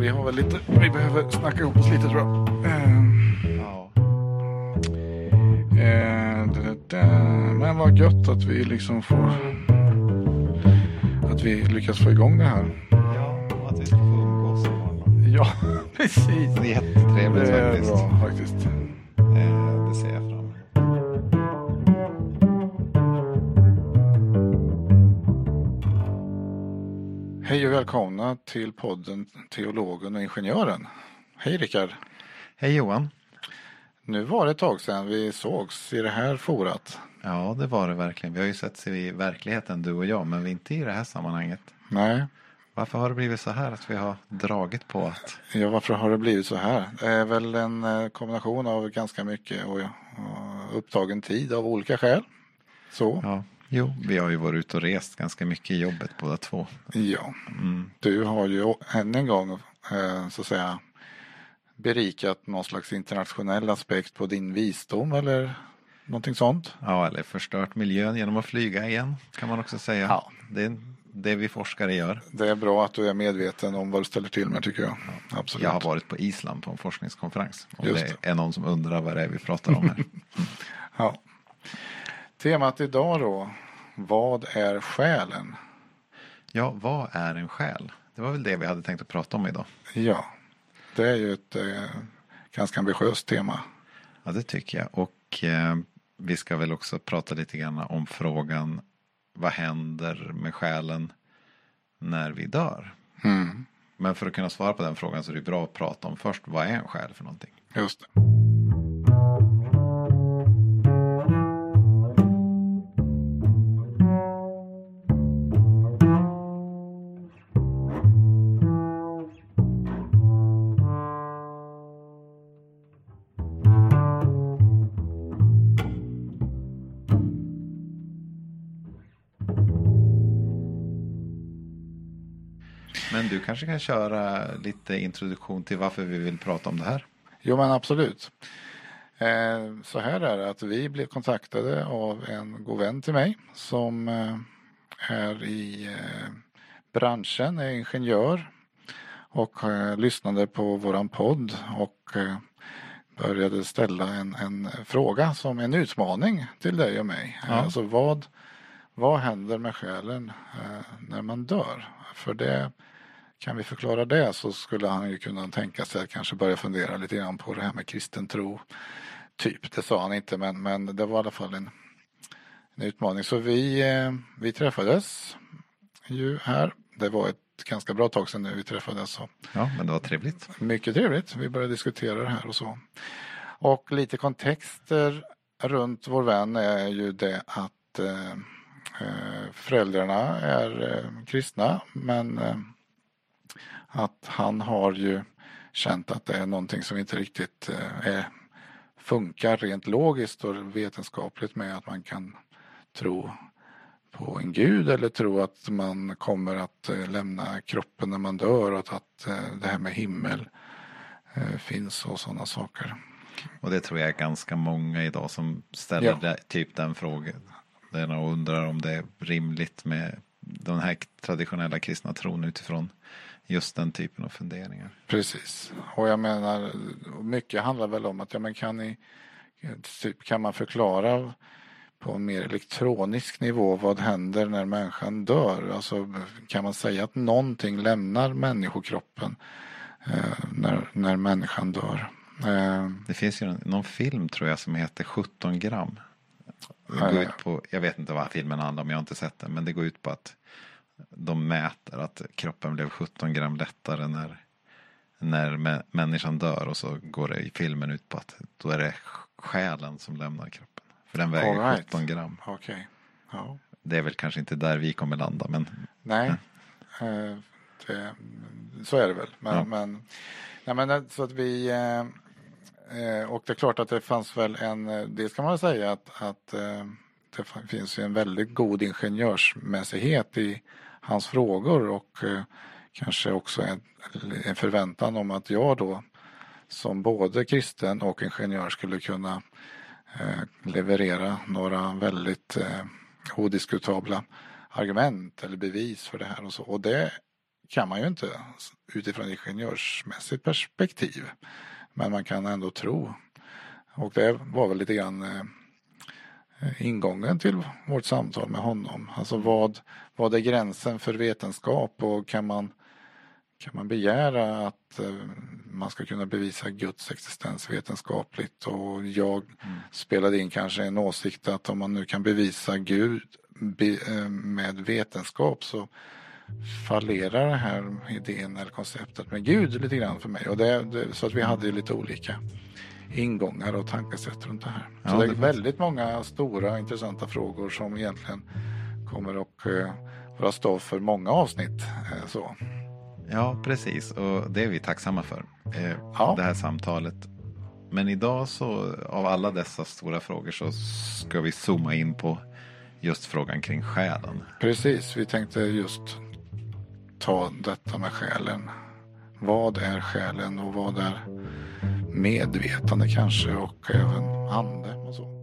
Vi har väl lite, vi behöver snacka ihop oss lite tror jag. Ehm, Ja. eh, da. Men vad gött att vi liksom får, att vi lyckas få igång det här. ja, att vi ska få umgås imorgon. Ja, precis. Det är jättetrevligt Det är faktiskt. bra faktiskt. Eh, det ser jag fram Hej och välkomna till podden Teologen och Ingenjören. Hej Rickard. Hej Johan. Nu var det ett tag sedan vi sågs i det här forat. Ja, det var det verkligen. Vi har ju sett i verkligheten du och jag, men vi inte i det här sammanhanget. Nej, Varför har det blivit så här att vi har dragit på att... ja, varför har det blivit så här? Det är väl en eh, kombination av ganska mycket och, och upptagen tid av olika skäl. Så, Ja, jo, vi har ju varit ute och rest ganska mycket i jobbet båda två. ja. Mm. Du har ju än en gång eh, så att säga berikat någon slags internationell aspekt på din visdom eller någonting sånt. Ja, eller förstört miljön genom att flyga igen, kan man också säga. Ja. Det är det vi forskare gör. Det är bra att du är medveten om vad du ställer till med tycker jag. Absolut. Jag har varit på Island på en forskningskonferens. Om Just det är någon som undrar vad det är vi pratar om här. Ja. Temat idag då. Vad är själen? ja, vad är en själ? Det var väl det vi hade tänkt att prata om idag. Ja, det är ju ett eh, ganska ambitiöst tema. Ja, det tycker jag. Och eh, vi ska väl också prata lite grann om frågan vad händer med själen när vi dör? Mm, Men för att kunna svara på den frågan så är det bra att prata om först vad är en själ för någonting? just det. Kanske kan köra lite introduktion till varför vi vill prata om det här? Jo men absolut. Eh, så här är det att vi blev kontaktade av en god vän till mig som eh, är i eh, branschen, är ingenjör och lyssnade på våran podd och började ställa en, en fråga som en utmaning till dig och mig. Ja. Alltså vad, vad händer med själen när man dör? För det kan vi förklara det så skulle han ju kunna tänka sig att kanske börja fundera lite grann på det här med kristen tro. Typ, det sa han inte men, men det var i alla fall en, en utmaning. Så vi, eh, vi träffades ju här. Det var ett ganska bra tag sedan nu vi träffades. Så Ja, men det var trevligt. mycket trevligt. Vi började diskutera det här och så. Och lite kontexter runt vår vän är ju det att eh, eh, föräldrarna är eh, kristna men eh, att han har ju känt att det är någonting som inte riktigt eh, är, funkar rent logiskt och vetenskapligt med att man kan tro på en gud eller tro att man kommer att eh, lämna kroppen när man dör och att, eh, det här med himmel finns och sådana saker. Och det tror jag är ganska många idag som ställer Ja. typ den frågan. Och undrar om det är rimligt med den här traditionella kristna tron utifrån just den typen av funderingar. Precis. Och jag menar, mycket handlar väl om att ja, men kan, ni, typ, kan man förklara på en mer elektronisk nivå vad händer när människan dör? Alltså, kan man säga att någonting lämnar människokroppen eh, när, när människan dör? Eh, Det finns ju någon, någon film tror jag som heter 17 gram. Det går ut på, jag vet inte vad filmen handlar om, jag har inte sett den. Men det går ut på att de mäter att kroppen blev 17 gram lättare när, när mä- människan dör. Och så går det i filmen ut på att då är det själen som lämnar kroppen. För den väger right. 17 gram. Okej. Ja. Det är väl kanske inte där vi kommer landa. Men Nej, eh, det, så är det väl. Men, Ja. men, nej, men eh, så att vi eh, och det är klart att det fanns väl en, det ska man säga att, att det finns ju en väldigt god ingenjörsmässighet i hans frågor och eh, kanske också en, en förväntan om att jag då som både kristen och ingenjör skulle kunna eh, leverera några väldigt eh, odiskutabla argument eller bevis för det här och så. Och det kan man ju inte utifrån ingenjörsmässigt perspektiv. Men man kan ändå tro. Och det var väl lite grann eh, ingången till vårt samtal med honom. Alltså vad, vad är gränsen för vetenskap och kan man, kan man begära att eh, man ska kunna bevisa Guds existens vetenskapligt och jag mm. spelade in kanske en åsikt att om man nu kan bevisa Gud eh, med vetenskap så fallerar den här idén eller konceptet med Gud lite grann för mig. Och det, det, så att vi hade lite olika ingångar och tankesätt runt det här. Ja, så det är väldigt många stora intressanta frågor som egentligen kommer att eh, vara stoff för många avsnitt. Eh, så. Ja, precis. Och det är vi tacksamma för. Eh, ja. Det här samtalet. Men idag så av alla dessa stora frågor så ska vi zooma in på just frågan kring själen. Precis, vi tänkte just ta detta med själen. Vad är själen och vad är medvetande kanske och även ande och så.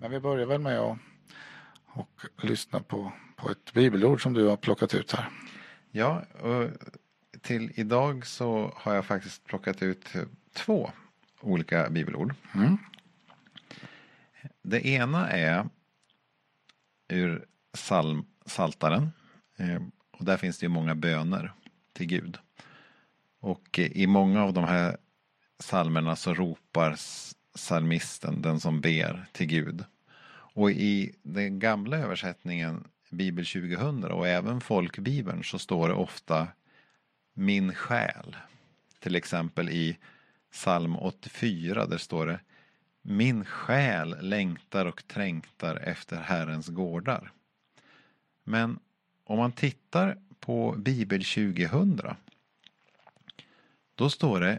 Men vi börjar väl med att och lyssna på, på ett bibelord som du har plockat ut här. Ja, och till idag så har jag faktiskt plockat ut två olika bibelord. Mm. Det ena är ur psalm, Saltaren. Eh, och där finns det ju många böner till Gud. Och eh, i många av de här psalmerna så ropar psalmisten, den som ber, till Gud. Och i den gamla översättningen Bibel 2000 och även folkbibeln så står det ofta min själ. Till exempel i psalm 84 där står det min själ längtar och trängtar efter Herrens gårdar. Men om man tittar på Bibel 2000 då står det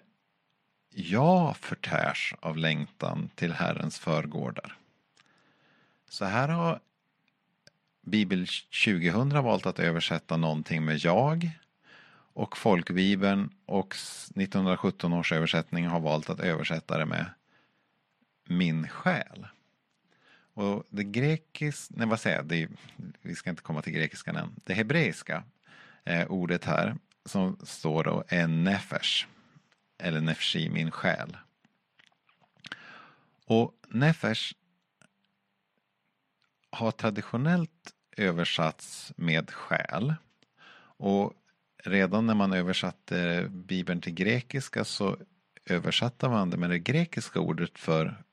Jag förtärs av längtan till Herrens förgårdar. Så här har Bibel 2000 valt att översätta någonting med jag och folkbibeln och 1917 års översättning har valt att översätta det med min själ. Och det grekiska, nej vad säger jag, det, vi ska inte komma till grekiskan än. Det hebreiska eh, ordet här som står då är nefesh. Eller nefshi, min själ. Och nefesh har traditionellt översatts med själ. Och redan när man översatte Bibeln till grekiska så översatte man det med det grekiska ordet för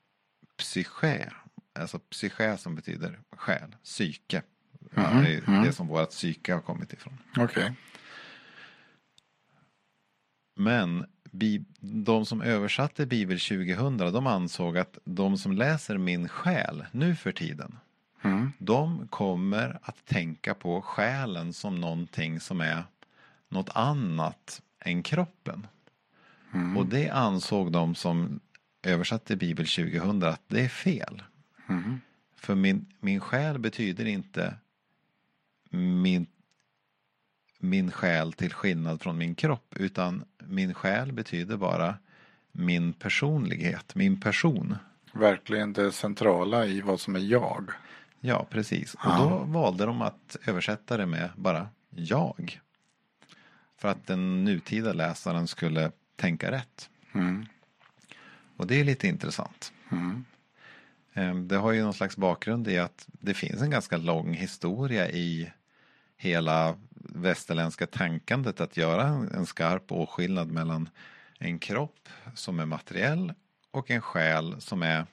psyché alltså psyché som betyder själ, psyke. Mm, det är mm. det som vårt psyke har kommit ifrån. Okay. Men de som översatte Bibel 2000 de ansåg att de som läser min själ nu för tiden mm. de kommer att tänka på själen som någonting som är något annat än kroppen. Mm. Och det ansåg de som översatte Bibel 2000 att det är fel. Mm. För min, min själ betyder inte min, min själ till skillnad från min kropp utan min själ betyder bara min personlighet, min person. Verkligen det centrala i vad som är jag. Ja, precis. Och då valde de att översätta det med bara jag. För att den nutida läsaren skulle tänka rätt. Mm. Och det är lite intressant. Mm. Ehm, det har ju någon slags bakgrund i att det finns en ganska lång historia i hela västerländska tänkandet att göra en skarp åskillnad mellan en kropp som är materiell och en själ som är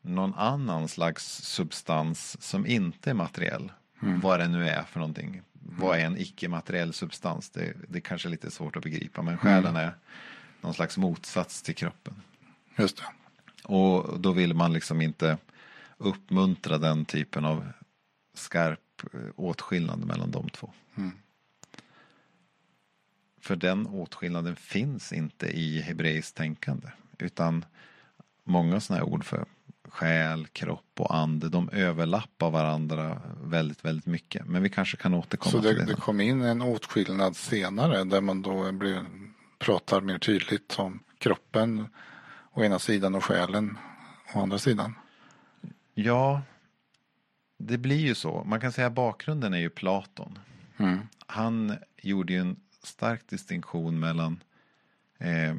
någon annan slags substans som inte är materiell. Mm. Vad det nu är för någonting. Mm. Vad är en icke-materiell substans? Det, det är kanske lite svårt att begripa men själen mm. är någon slags motsats till kroppen. Just det. Och då vill man liksom inte uppmuntra den typen av skarp eh, åtskillnad mellan de två. Mm. För den åtskillnaden finns inte i hebreiskt tänkande. Utan många sådana här ord för själ, kropp och ande, de överlappar varandra väldigt, väldigt mycket. Men vi kanske kan återkomma Så det, till det. Så det kom in en åtskillnad senare där man då blir, pratar mer tydligt om kroppen å ena sidan och själen å andra sidan. Ja, det blir ju så. Man kan säga att bakgrunden är ju Platon. Mm. Han gjorde ju en stark distinktion mellan eh,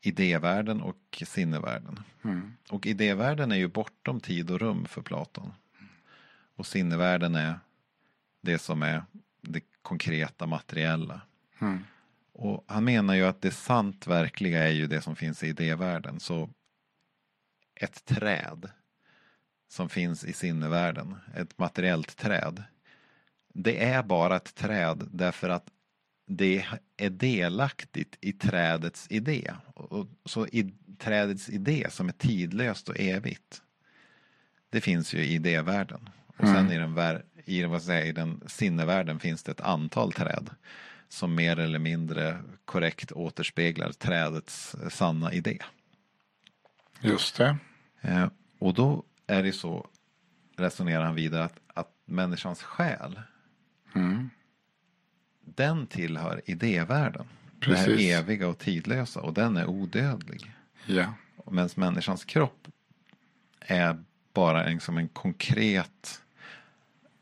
idévärlden och sinnevärlden. Mm. Och idévärlden är ju bortom tid och rum för Platon. Och sinnevärlden är det som är det konkreta materiella. Mm. Och han menar ju att det sant verkliga är ju det som finns i idévärlden. Så ett träd som finns i sinnevärlden, ett materiellt träd. Det är bara ett träd därför att det är delaktigt i trädets idé. Och så i trädets idé som är tidlöst och evigt. Det finns ju i idévärlden. Och sen Mm. i den, i, vad säga, i den sinnevärlden finns det ett antal träd som mer eller mindre korrekt återspeglar trädets eh, sanna idé. Just det. Eh, och då är det så, resonerar han vidare, att, att människans själ, Mm. den tillhör idévärlden. Det Precis. här eviga och tidlösa och den är odödlig. Ja. Medan människans kropp är bara en, som en konkret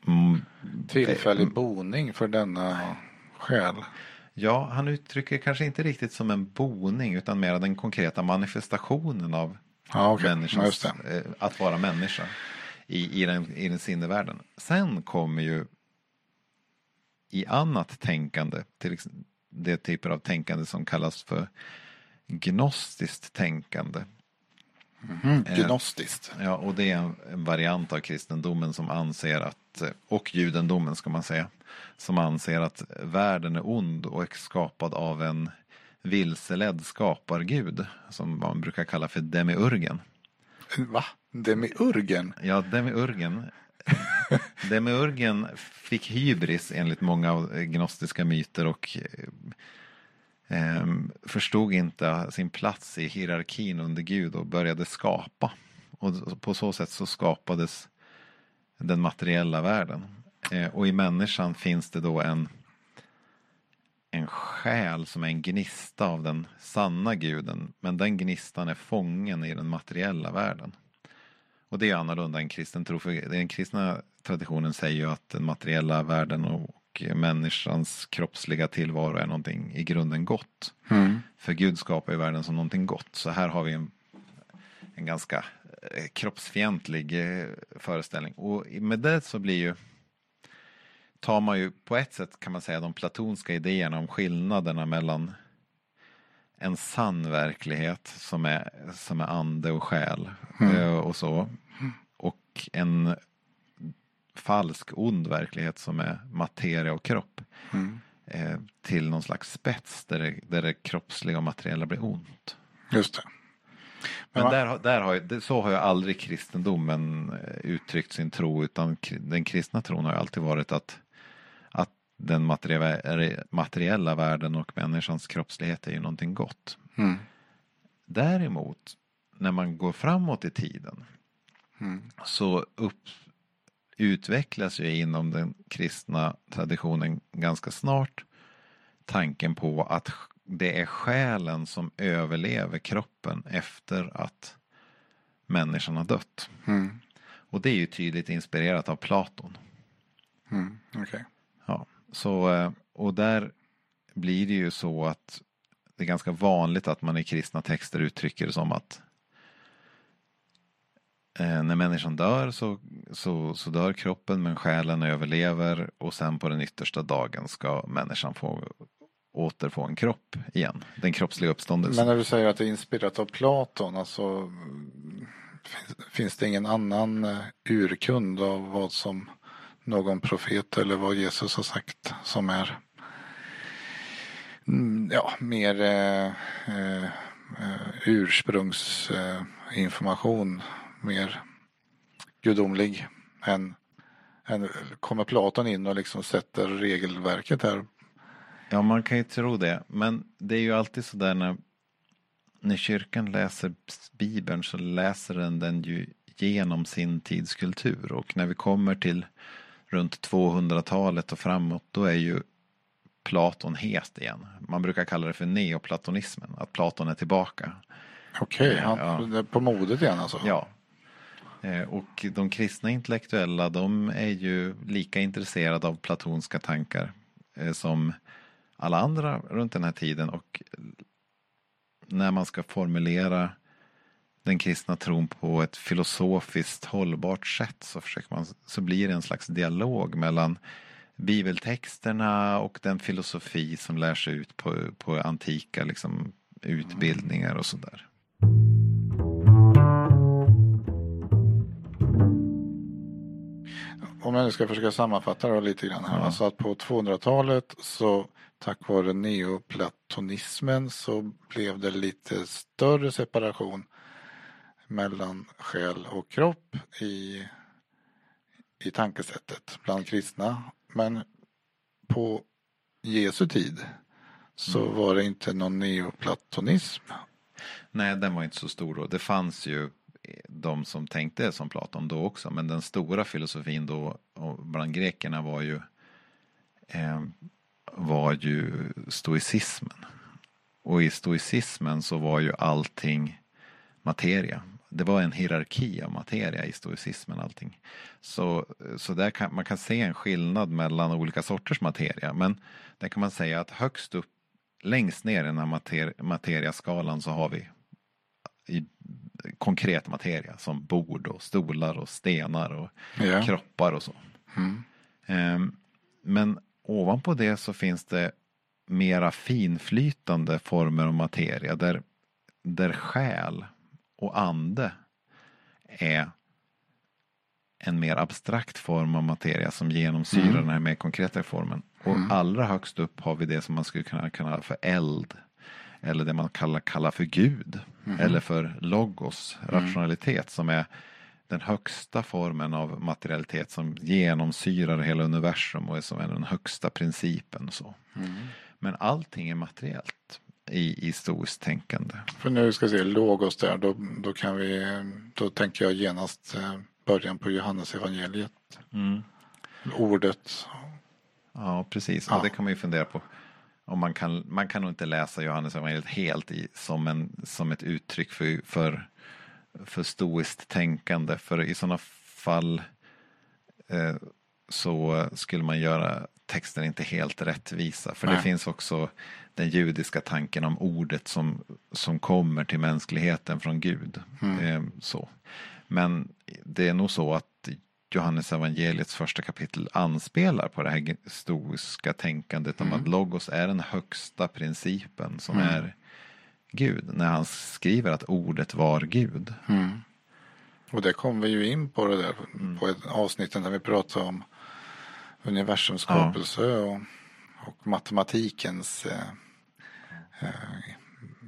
mm, Tillfällig boning för denna själ. Ja, han uttrycker kanske inte riktigt som en boning utan mer den konkreta manifestationen av Ja. Ja, människans, det. eh, att vara människa i, i, den, i den sinnevärlden. Sen kommer ju i annat tänkande, till det typer av tänkande som kallas för gnostiskt tänkande. Mm. Eh, Gnostiskt. Ja, och det är en, en variant av kristendomen som anser att, och judendomen ska man säga, som anser att världen är ond och är skapad av en vilseledd skapargud som man brukar kalla för demiurgen. Va? Demiurgen? Ja, demiurgen. demiurgen fick hybris enligt många gnostiska myter och eh, förstod inte sin plats i hierarkin under Gud och började skapa. Och på så sätt så skapades den materiella världen. Eh, och i människan finns det då en en själ som är en gnista av den sanna guden. Men den gnistan är fången i den materiella världen. Och det är annorlunda än kristen tro. För den kristna traditionen säger ju att den materiella världen och människans kroppsliga tillvaro är någonting i grunden gott. Mm. För Gud skapar ju världen som någonting gott. Så här har vi en, en ganska eh, kroppsfientlig eh, föreställning. Och med det så blir ju tar man ju på ett sätt kan man säga de platonska idéerna om skillnaderna mellan en sann verklighet som är, som är ande och själ eh, och så. Och en falsk ond verklighet som är materia och kropp. Mm. Eh, till någon slags spets där det, där det kroppsliga och materiella blir ont. Just det. Men va- där, där har, så har ju aldrig kristendomen eh, uttryckt sin tro utan den kristna tron har ju alltid varit att den materiella, världen och människans kroppslighet är ju någonting gott. Mm. Däremot när man går framåt i tiden Mm. så upp, utvecklas ju inom den kristna traditionen ganska snart tanken på att det är själen som överlever kroppen efter att människan har dött. Mm. Och det är ju tydligt inspirerat av Platon. Mm. Okej. Så, eh, och där blir det ju så att det är ganska vanligt att man i kristna texter uttrycker det som att eh, när människan dör så, så, så dör kroppen men själen överlever och sen på den yttersta dagen ska människan få återfå en kropp igen. Den kroppsliga uppståndelsen. Men när du säger att det är inspirerat av Platon, alltså finns, finns det ingen annan eh, urkund av vad som någon profet eller vad Jesus har sagt som är mm, ja, mer eh, eh, eh, ursprungsinformation, mer gudomlig än, än kommer Platon in och liksom sätter regelverket här. Ja, man kan ju tro det. Men det är ju alltid så där när, när kyrkan läser Bibeln så läser den den ju genom sin tids kultur. Och när vi kommer till runt 200-talet och framåt då är ju Platon het igen. Man brukar kalla det för neoplatonismen, att Platon är tillbaka. Okej, Ja. han- det är på modet igen alltså? Ja. Eh, Och de kristna intellektuella de är ju lika intresserade av platonska tankar eh, som alla andra runt den här tiden och när man ska formulera den kristna tron på ett filosofiskt hållbart sätt så, försöker man, så blir det en slags dialog mellan bibeltexterna och den filosofi som lärs ut på, på antika liksom, utbildningar och sådär. Om jag nu ska försöka sammanfatta det lite grann här. Ja. Alltså att på 200-talet så tack vare neoplatonismen så blev det lite större separation mellan själ och kropp i, i tankesättet bland kristna. Men på Jesu tid så Mm. var det inte någon neoplatonism. Nej, den var inte så stor då. Det fanns ju de som tänkte som Platon då också. Men den stora filosofin då bland grekerna var ju eh, var ju stoicismen. Och i stoicismen så var ju allting materia. Det var en hierarki av materia i stoicismen allting. Så, så där kan, man kan se en skillnad mellan olika sorters materia. Men där kan man säga att högst upp, längst ner i den här mater, materiaskalan så har vi i konkret materia som bord och stolar och stenar och Ja. kroppar och så. Mm. Ehm, Men ovanpå det så finns det mera finflytande former av materia där, där själ och ande är en mer abstrakt form av materia som genomsyrar Mm. den här mer konkreta formen. Och Mm. allra högst upp har vi det som man skulle kunna kalla för eld. Eller det man kallar, kallar för Gud. Mhm. Eller för logos, Mm. rationalitet som är den högsta formen av materialitet som genomsyrar hela universum och är som är den högsta principen. Så. Mm. Men allting är materiellt i, i stoiskt tänkande. För nu ska vi se logos där, då, då kan vi, då tänker jag genast eh, början på Johannes evangeliet. Ordet. Ja, precis. Ja. Och det kan man ju fundera på. Om man, kan, man kan nog inte läsa Johannes evangeliet helt i, som, en, som ett uttryck för, för, för stoiskt tänkande. För i sådana fall eh, så skulle man göra texten inte helt rättvisa. För det Nej. finns också den judiska tanken om ordet som, som kommer till mänskligheten från Gud. Mm. Eh, så. Men det är nog så att Johannes evangeliets första kapitel anspelar på det här stoiska tänkandet om Mm. att logos är den högsta principen som Mm. är Gud. När han skriver att ordet var Gud. Mm. Och det kom vi ju in på det där Mm. på ett avsnitt där vi pratade om universums skapelse och, och matematikens eh, eh,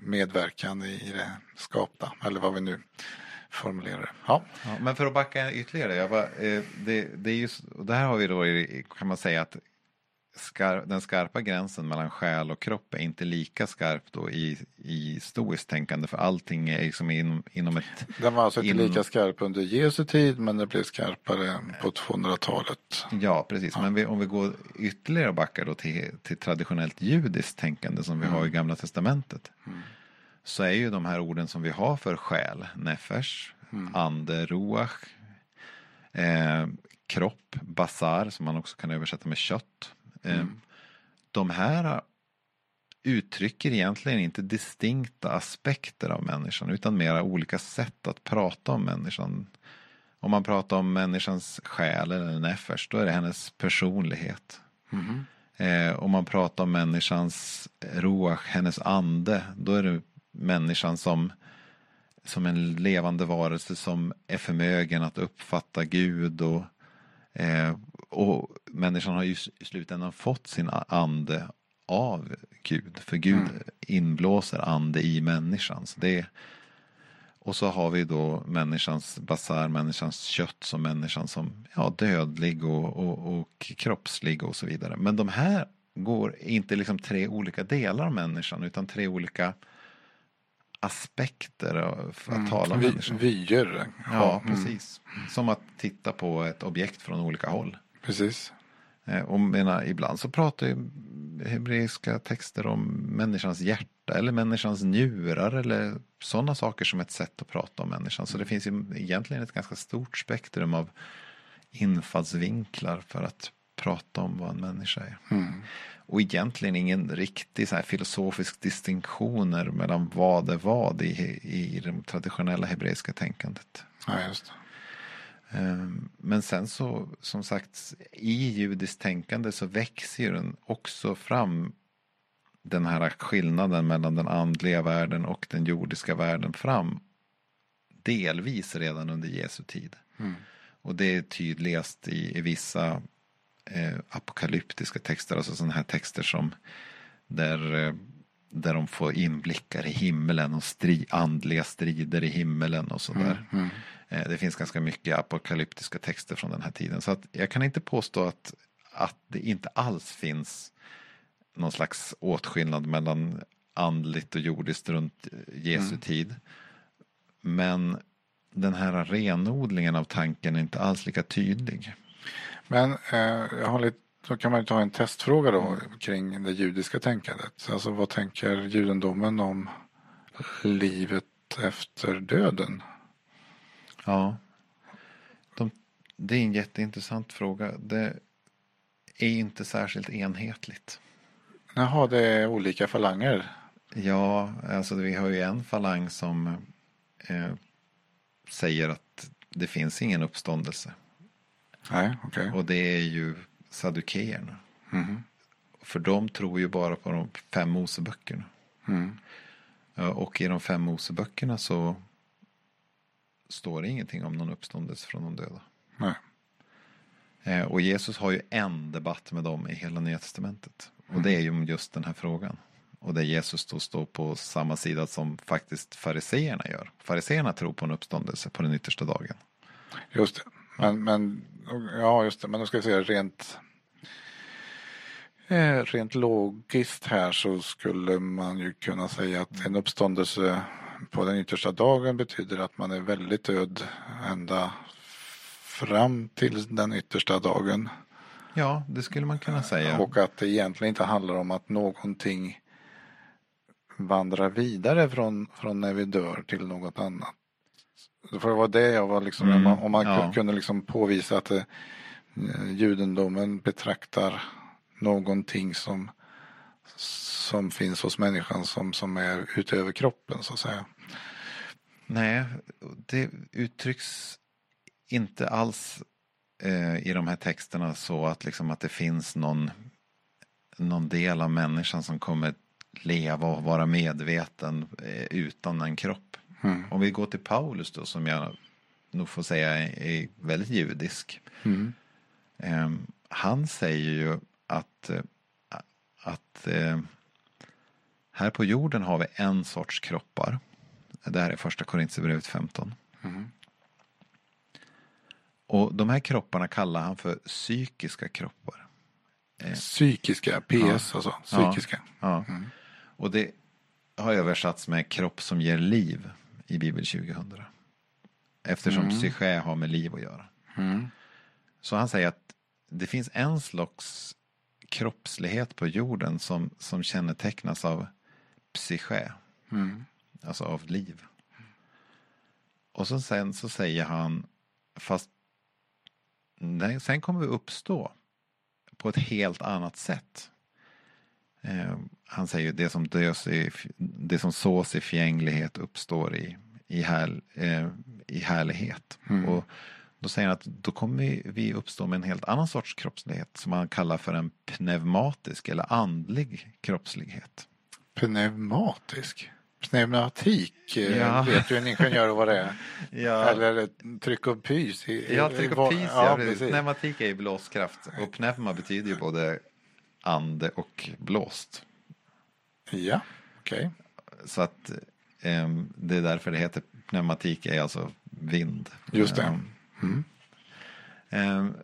medverkan i det skapta. Eller vad vi nu formulerar det. Ja. Ja, men för att backa ytterligare. Jag bara, eh, det, det, är ju, s- och det här har vi då kan man säga att skar, den skarpa gränsen mellan själ och kropp är inte lika skarp då i, i stoiskt tänkande. För allting är liksom inom, inom ett Den var alltså inte In- lika skarp under Jesu tid men det blev skarpare på 200-talet. Ja, precis. Men vi, om vi går ytterligare och backar då till, till traditionellt judiskt tänkande som vi har i Gamla Testamentet. Så är ju de här orden som vi har för själ, nefesh, ande, ruach, eh, kropp, basar, som man också kan översätta med kött. Eh, De här uttrycker egentligen inte distinkta aspekter av människan utan mera olika sätt att prata om människan. Om man pratar om människans själ eller nefesh, då är det hennes personlighet. Mhm. Eh, om man pratar om människans ruach, hennes ande, då är det människan som, som en levande varelse som är förmögen att uppfatta Gud och, eh, och människan har ju i slutändan fått sin ande av Gud. För Gud Mm. inblåser ande i människan. Så det är, och så har vi då människans basar, människans kött som människan som ja, dödlig och, och, och kroppslig och så vidare. Men de här går inte liksom tre olika delar av människan utan tre olika aspekter av- för att tala om Vi, människan. vyer. Ja, mm, precis. Som att titta på ett objekt från olika håll. Precis. Eh, och menar, ibland så pratar ju hebreiska texter om människans hjärta eller människans njurar eller sådana saker som ett sätt att prata om människan. Så det finns ju egentligen ett ganska stort spektrum av infallsvinklar för att prata om vad en människa är. Mm. Och egentligen ingen riktig så här filosofisk distinktioner mellan vad är vad i, i det traditionella hebreiska tänkandet. Ja, just det. Ehm, Men sen så, som sagt, i judiskt tänkande så växer den också fram den här skillnaden mellan den andliga världen och den jordiska världen fram. Delvis redan under Jesu tid. Mm. Och det är tydligast i, i vissa eh, apokalyptiska texter, alltså sådana här texter som där, eh, där de får inblickar i himmelen och stri, andliga strider i himmelen och sådär. Mm. Eh, Det finns ganska mycket apokalyptiska texter från den här tiden. Så att jag kan inte påstå att, att det inte alls finns någon slags åtskillnad mellan andligt och jordiskt runt Jesu Mm. tid. Men den här renodlingen av tanken är inte alls lika tydlig. Men eh, jag har lite, då kan man ju ta en testfråga då kring det judiska tänkandet. Alltså vad tänker judendomen om livet efter döden? Ja. De, det är en jätteintressant fråga. Det är inte särskilt enhetligt. Jaha, det är olika falanger. Ja, alltså vi har ju en falang som eh, säger att det finns ingen uppståndelse. Nej, okej. Och det är ju saddukeerna. Mhm. För de tror ju bara på de fem Moseböckerna. Mm. Och i de fem Moseböckerna så står det ingenting om någon uppståndelse från de döda. Nej. Eh, Och Jesus har ju en debatt med dem i hela Nya Testamentet. Och det är ju om just den här frågan. Och där Jesus då står på samma sida som faktiskt fariseerna gör. Fariseerna tror på en uppståndelse på den yttersta dagen. Just det. Men, men, ja, just det. Men då ska vi se rent eh, Rent logiskt här så skulle man ju kunna säga att en uppståndelse på den yttersta dagen betyder att man är väldigt död ända fram till den yttersta dagen. Ja, det skulle man kunna säga. Och att det egentligen inte handlar om att någonting vandrar vidare från, från när vi dör till något annat. För det var det jag var liksom, Mm, om man, om man ja. kunde liksom påvisa att eh, judendomen betraktar någonting som, som finns hos människan som, som är utöver kroppen så att säga. Nej, det uttrycks inte alls eh, i de här texterna så att, liksom, att det finns någon, någon del av människan som kommer leva och vara medveten eh, utan en kropp. Mm. Om vi går till Paulus då som jag nog får säga är, är väldigt judisk. Mm. Eh, han säger ju att, eh, att eh, här på jorden har vi en sorts kroppar. Det här är första Korintierbrevet 15. Mm. Och de här kropparna kallar han för psykiska kroppar. Psykiska, PS alltså, psykiska. Ja. Mm. Och det har översatts med kropp som ger liv i Bibel 2000. Eftersom Mm. psyché har med liv att göra. Mm. Så han säger att det finns en slags kroppslighet på jorden som, som kännetecknas av psyché, Mm. alltså av liv. Och så sen så säger han, fast nej, sen kommer vi uppstå på ett helt annat sätt. Eh, han säger det som, dös i, det som sås i förgänglighet uppstår i, i, här, eh, i härlighet. Mm. Och då säger han att då kommer vi, uppstå med en helt annan sorts kroppslighet som han kallar för en pneumatisk eller andlig kroppslighet. Pneumatisk. Pneumatik eh, Ja. vet ju en ingenjör vad det är. Ja, Eller eh, tryck och pys. i- ja tryck och pys, ja, ja, precis. Pneumatik är ju blåskraft och pneuma betyder ju både ande och blåst. Ja, okej. Så att ehm, det är därför det heter pneumatik är alltså vind. Just det. Ehm, Mm. ehm,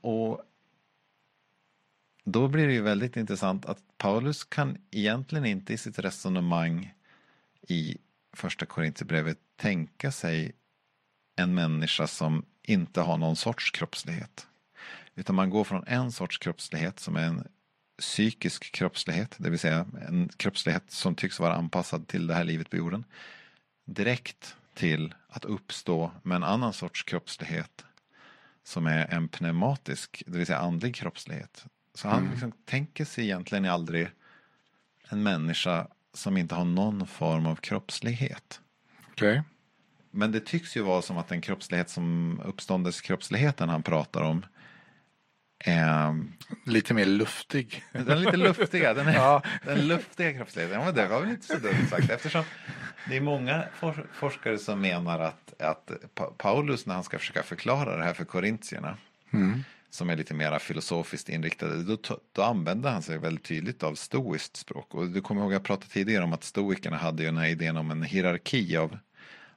och då blir det ju väldigt intressant att Paulus kan egentligen inte i sitt resonemang i första Korinthierbrevet tänka sig en människa som inte har någon sorts kroppslighet. Utan man går från en sorts kroppslighet som är en psykisk kroppslighet, det vill säga en kroppslighet som tycks vara anpassad till det här livet på jorden, direkt till att uppstå med en annan sorts kroppslighet som är en pneumatisk, det vill säga andlig kroppslighet. Så han liksom tänker sig egentligen aldrig en människa som inte har någon form av kroppslighet. Okej. Men det tycks ju vara som att den kroppslighet som uppståndeskroppsligheten han pratar om är, Lite mer luftig. den lite luftiga. Den, är, Ja. den luftiga kroppsligheten. Ja, det var väl inte så dumt sagt. Eftersom det är många for, forskare som menar att, att Pa- Paulus när han ska försöka förklara det här för korintierna som är lite mer filosofiskt inriktade, då, då använder han sig väldigt tydligt av stoiskt språk. Och du kommer ihåg att jag pratade tidigare om att stoikerna hade ju den här idén om en hierarki av,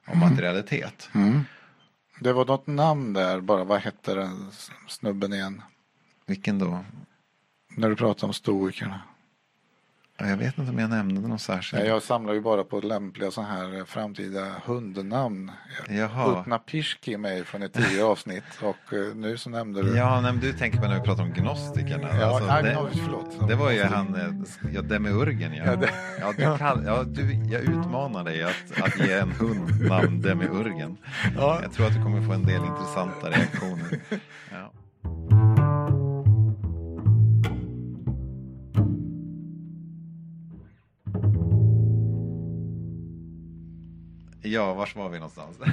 av materialitet. Det var något namn där bara. Vad hette den snubben igen? Vilken då? När du pratade om stoikerna. Ja, Jag vet inte om jag nämnde någon särskild. Jag samlar ju bara på lämpliga så här framtida hundnamn. Utna Pirski med från ett tidigare avsnitt och eh, nu så nämnde du. Ja, nej, men du tänker på när vi pratar om gnostikerna. Ja, Alltså, nej, det, förlåt. det var ju han, eh, ja, Demiurgen ja. Ja, det- Ja, du kall, ja, du, jag utmanar dig att, att ge en hund namn Demiurgen. Ja. Jag tror att du kommer få en del intressanta reaktioner. Ja. Ja, vars var vi någonstans?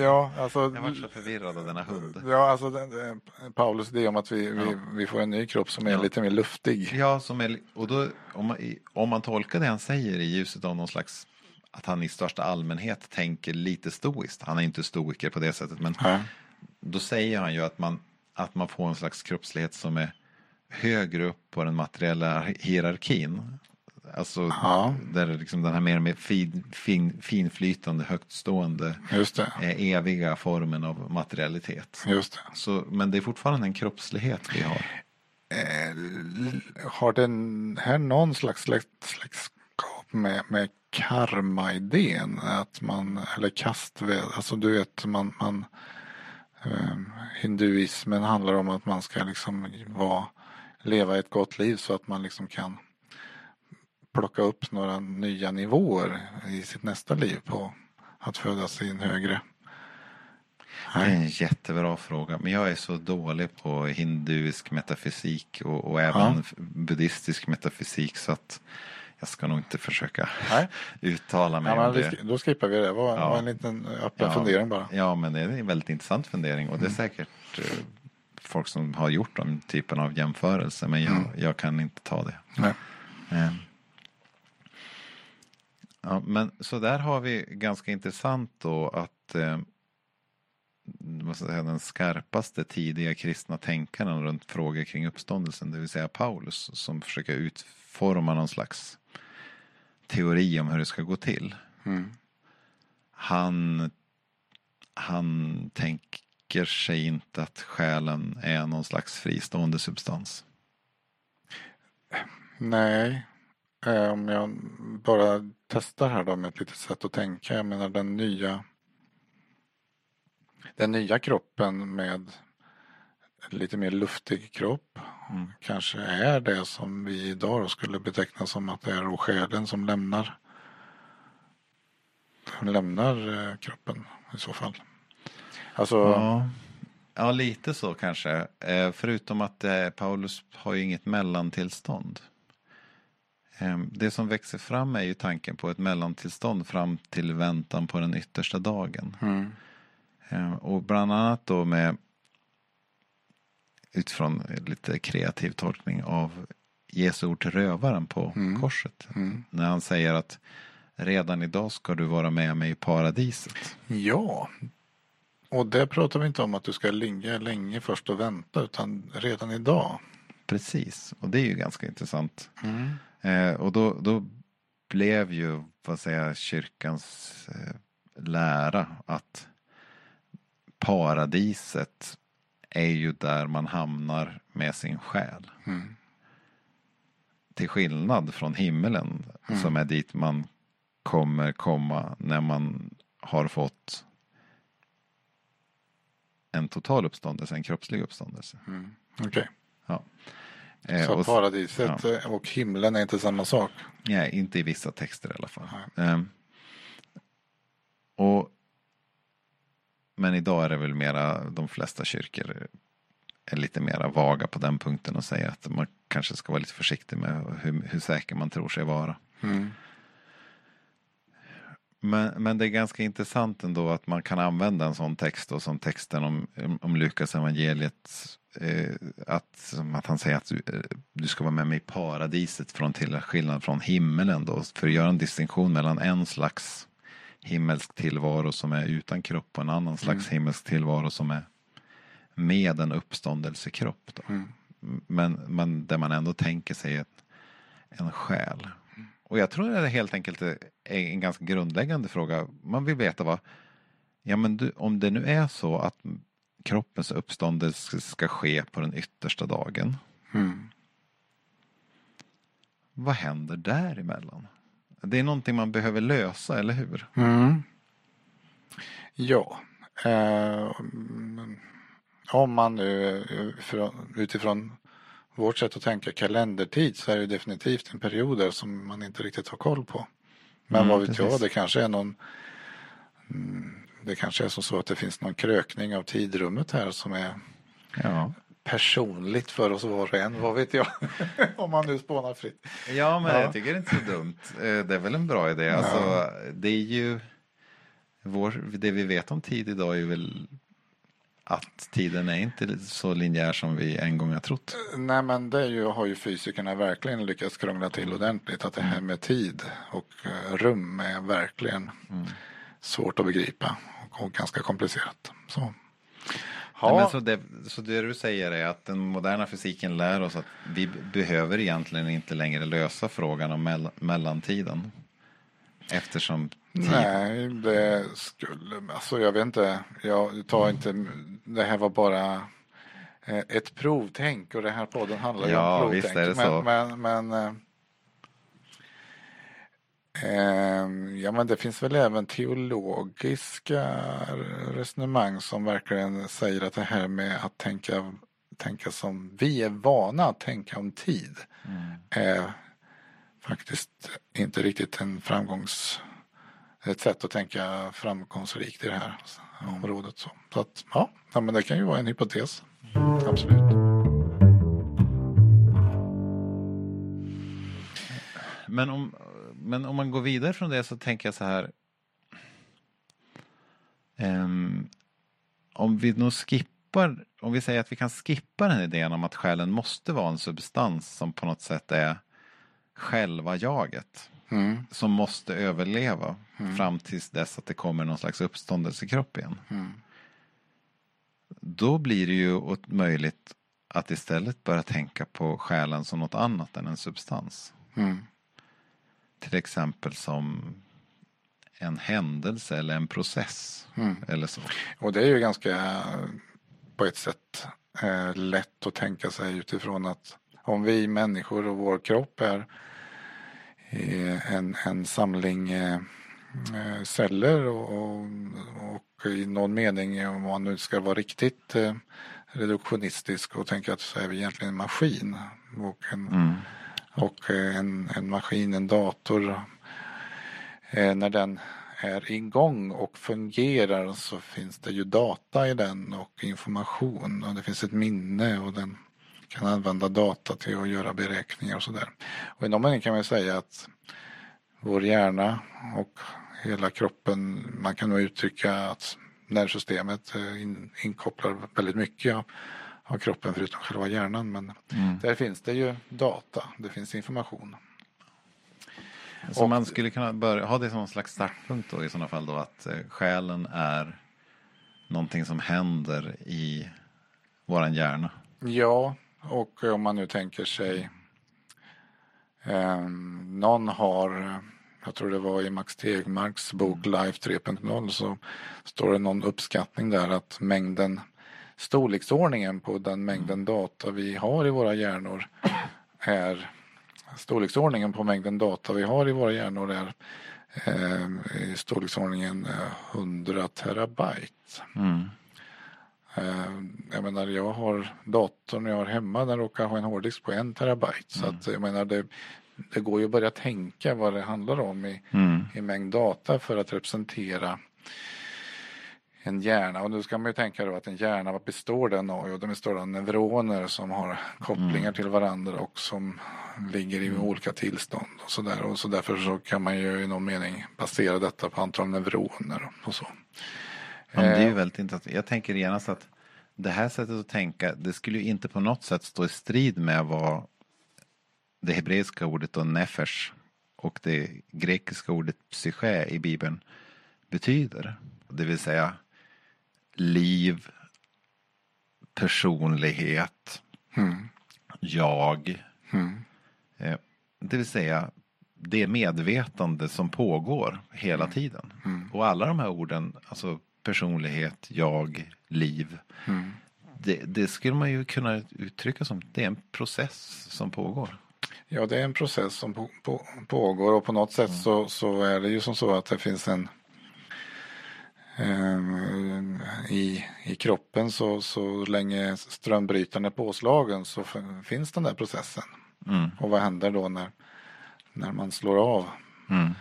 Ja, alltså. Jag var så förvirrad av denna hund. Ja, alltså den, den, Paulus idé om att vi, vi, vi får en ny kropp som är Ja. lite mer luftig. Ja, som är, och då, om, man, om man tolkar det han säger i ljuset av någon slags att han i största allmänhet tänker lite stoiskt. Han är inte stoiker på det sättet, men Ja. då säger han ju att man, att man får en slags kroppslighet som är högre upp på den materiella hierarkin. Alltså Ja. där liksom den här mer med fin, fin, finflytande, högtstående, eh, eviga formen av materialitet. Just det. Så, men det är fortfarande en kroppslighet vi har. Eh, har den här någon slags släkt, släktskap med, med karma-idén? Att man, eller kastved, alltså du vet man, man eh, hinduismen handlar om att man ska liksom vara, leva ett gott liv så att man liksom kan plocka upp några nya nivåer i sitt nästa liv på att födas i en högre. Det är en jättebra fråga. Men jag är så dålig på hinduisk metafysik och, och även Ja. buddhistisk metafysik så att jag ska nog inte försöka Nej. uttala mig Ja, om det. då skippar vi det. Det var, Ja. en liten öppen fundering bara. Ja, men det är en väldigt intressant fundering och det är Mm. säkert eh, folk som har gjort den typen av jämförelse men jag, Mm. jag kan inte ta det. Nej. Eh. Ja, men så där har vi ganska intressant då att eh, säga, den skarpaste tidiga kristna tänkaren runt frågor kring uppståndelsen, det vill säga Paulus, som försöker utforma någon slags teori om hur det ska gå till. Mm. Han, han tänker sig inte att själen är någon slags fristående substans. Nej, eh, om jag bara testar här då med ett litet sätt att tänka. Jag menar den nya den nya kroppen med lite mer luftig kropp Mm. kanske är det som vi idag skulle beteckna som att det är själen som lämnar som lämnar eh, kroppen i så fall. Alltså, Ja, ja lite så kanske. Eh, förutom att Paulus har ju inget mellantillstånd. Eh, det som växer fram är ju tanken på ett mellantillstånd fram till väntan på den yttersta dagen. mm, Eh, och bland annat då med utifrån lite kreativ tolkning av Jesu ord till rövaren på Mm. korset. mm. När han säger att redan idag ska du vara med mig i paradiset. Ja, och det pratar vi inte om att du ska ligga länge först och vänta utan redan idag. Precis, och det är ju ganska intressant. Eh, och då, då blev ju, vad säger kyrkans eh, lära att paradiset är ju där man hamnar med sin själ. Mm. Till skillnad från himmelen Mm. som är dit man kommer komma när man har fått en total uppståndelse, en kroppslig uppståndelse. Mm. Okej. Ja. Eh, Så och- paradiset eh, och himlen är inte samma sak? Nej, inte i vissa texter i alla fall. Ehm, och, men idag är det väl mera, de flesta kyrkor är lite mera vaga på den punkten och säger att man kanske ska vara lite försiktig med hur, hur säker man tror sig vara. Mm. Men, men det är ganska intressant ändå att man kan använda en sån text då, som texten om, om Lukas evangeliet eh, att, som att han säger att du, eh, du ska vara med mig i paradiset från till skillnad från himmelen då, för att göra en distinktion mellan en slags himmelsk tillvaro som är utan kropp och en annan slags himmelsk tillvaro som är med en uppståndelsekropp. Då. Mm. Men, men där man ändå tänker sig ett, en själ. Och jag tror att det helt enkelt är en ganska grundläggande fråga. Man vill veta vad, ja men du, om det nu är så att kroppens uppståndelse ska ske på den yttersta dagen. Mm. Vad händer däremellan? Det är någonting man behöver lösa, eller hur? Mm. Ja. Eh, om man nu eh, från- utifrån vårt sätt att tänka kalendertid så är det definitivt en period där som man inte riktigt har koll på. Men Mm, vad vet jag, precis. det kanske är någon mm, det kanske är som så att det finns någon krökning av tidrummet här som är Ja, personligt för oss var och en. Vad vet jag? Om man nu spånar fritt. ja men Ja. jag tycker det är inte så dumt. Eh, Det är väl en bra idé. Alltså, det är ju vår, det vi vet om tid idag är väl att tiden är inte så linjär som vi en gång har trott. Nej men det är ju, har ju fysikerna verkligen lyckats krångla till ordentligt. Att det här med tid och eh, rum är verkligen svårt att begripa ganska komplicerat. Så. Nej, Ja, men så, det, så det du säger är att den moderna fysiken lär oss att vi behöver egentligen inte längre lösa frågan om mell- mellantiden. Eftersom nej det skulle, alltså jag vet inte, jag tar inte, det här var bara eh, ett provtänk och den här podden handlar ju Ja, om visst provtänk. är det så. Men, men, men eh, Ja men det finns väl även teologiska resonemang som verkligen säger att det här med att tänka, tänka som vi är vana att tänka om tid är faktiskt inte riktigt en framgångs ett sätt att tänka framgångsrikt i det här området. Så, så att, ja, ja, men det kan ju vara en hypotes. Absolut. Men om, men om man går vidare från det så tänker jag så här. Ehm, om vi nog skippar, om vi säger att vi kan skippa den idén om att själen måste vara en substans som på något sätt är själva jaget. Mm, Som måste överleva fram tills dess att det kommer någon slags uppståndelsekropp igen. mm, Då blir det ju möjligt att istället börja tänka på själen som något annat än en substans. mm, Till exempel som en händelse eller en process. mm. Eller så. Och det är ju ganska eh, på ett sätt eh, lätt att tänka sig utifrån att om vi människor och vår kropp är eh, en, en samling eh, celler och, och, och i någon mening om man nu ska vara riktigt reduktionistisk och tänka att så är vi egentligen en maskin och en, Mm och eh, en, en maskin, en dator, eh, när den är igång och fungerar så finns det ju data i den och information och det finns ett minne och den kan använda data till att göra beräkningar och sådär. Och i någon mening kan man säga att vår hjärna och hela kroppen, man kan nog uttrycka att nervsystemet eh, in, inkopplar väldigt mycket av, kroppen förutom själva hjärnan. Men Mm. där finns det ju data, det finns information. Så Och- man skulle kunna börja, ha det som en slags startpunkt då i sådana fall då att eh, själen är någonting som händer i våran hjärna. Ja, och om man nu tänker sig eh, någon har, jag tror det var i Max Tegmarks bok Life 3.0 så står det någon uppskattning där att mängden storleksordningen på den mängden data vi har i våra hjärnor är storleksordningen på mängden data vi har i våra hjärnor är eh, i storleksordningen eh, 100 terabyte. Mm. Eh, jag menar, jag har datorn jag har hemma, den råkar ha en hårddisk på en terabyte. Mm. Så jag menar, det, det går ju att börja tänka vad det handlar om i, Mm. i mängd data för att representera en hjärna. Och nu ska man ju tänka då att en hjärna, vad består den av? Jo, den består av neuroner som har kopplingar Mm. till varandra och som ligger i olika tillstånd och så där. Och så därför så kan man ju i någon mening basera detta på antal neuroner och så. Ja, det är ju Eh, väldigt intressant. Jag tänker genast att det här sättet att tänka, det skulle ju inte på något sätt stå i strid med vad det hebreiska ordet då nefesh och det grekiska ordet psyche i Bibeln betyder. Det vill säga liv, personlighet, mm, jag. mm, Det vill säga det medvetande som pågår hela tiden. mm, Och alla de här orden, alltså personlighet, jag, liv. mm. Det, det skulle man ju kunna uttrycka som det är en process som pågår. Ja, det är en process som på, på, pågår och på något sätt så, så är det ju som så att det finns en i, I kroppen så, så länge strömbrytaren är påslagen så finns den där processen. Mm. Och vad händer då när, när man slår av Mm.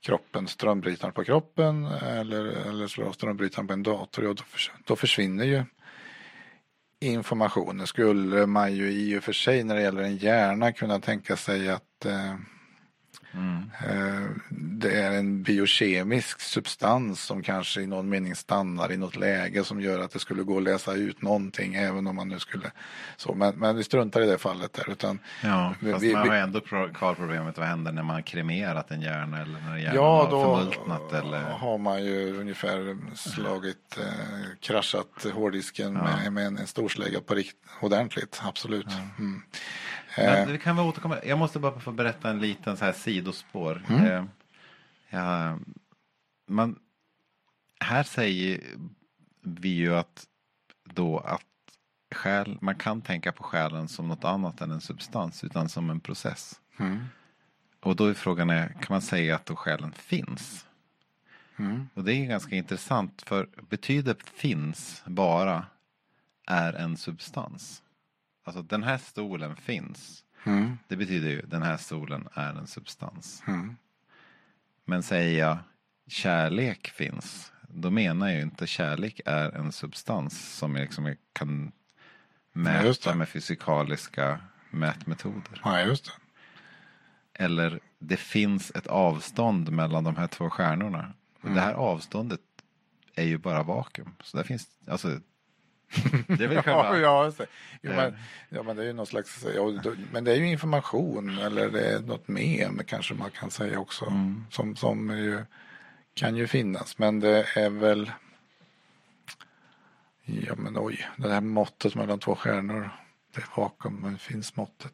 kroppen, strömbrytaren på kroppen eller, eller slår av strömbrytaren på en dator, ja, då, då försvinner ju informationen. Skulle man ju i och för sig när det gäller en hjärna kunna tänka sig att eh, Mm. eh, det är en biokemisk substans som kanske i någon mening stannar i något läge som gör att det skulle gå att läsa ut någonting även om man nu skulle så. Men, men vi struntar i det fallet där utan Ja, Vi- fast vi- man har ändå kvar problemet vad händer när man kremerat en hjärna eller när hjärnan Ja, har förmultnat eller har man ju ungefär slagit, eh, kraschat hårddisken med, med en, en storslägga på rikt, ordentligt, absolut. Mm. Eh, Men det kan vi återkomma. Jag måste bara få berätta en liten så här sidospår. Mm. Eh, ja, man, här säger vi ju att då att själ, man kan tänka på själen som något annat än en substans utan som en process. mm, Och då är frågan är, kan man säga att då själen finns? mm, Och det är ganska intressant för betyder finns bara är en substans. Alltså den här stolen finns. mm, Det betyder ju den här stolen är en substans. mm. Men säger jag kärlek finns. Då menar jag ju inte kärlek är en substans som jag liksom kan Ja, mäta det. med fysikaliska mätmetoder. Ja, just det. Eller det finns ett avstånd mellan de här två stjärnorna. Och Mm. det här avståndet är ju bara vakuum. Så där finns, alltså. Det är väl själva. Ja, ja, det. Jo, Eh. men, ja, men det är ju någon slags, ja, men det är ju information eller det är något mem kanske man kan säga också. Mm. Som, som ju, kan ju finnas, men det är väl Ja men oj, det här måttet mellan två stjärnor. Det är vakuum, men finns måttet?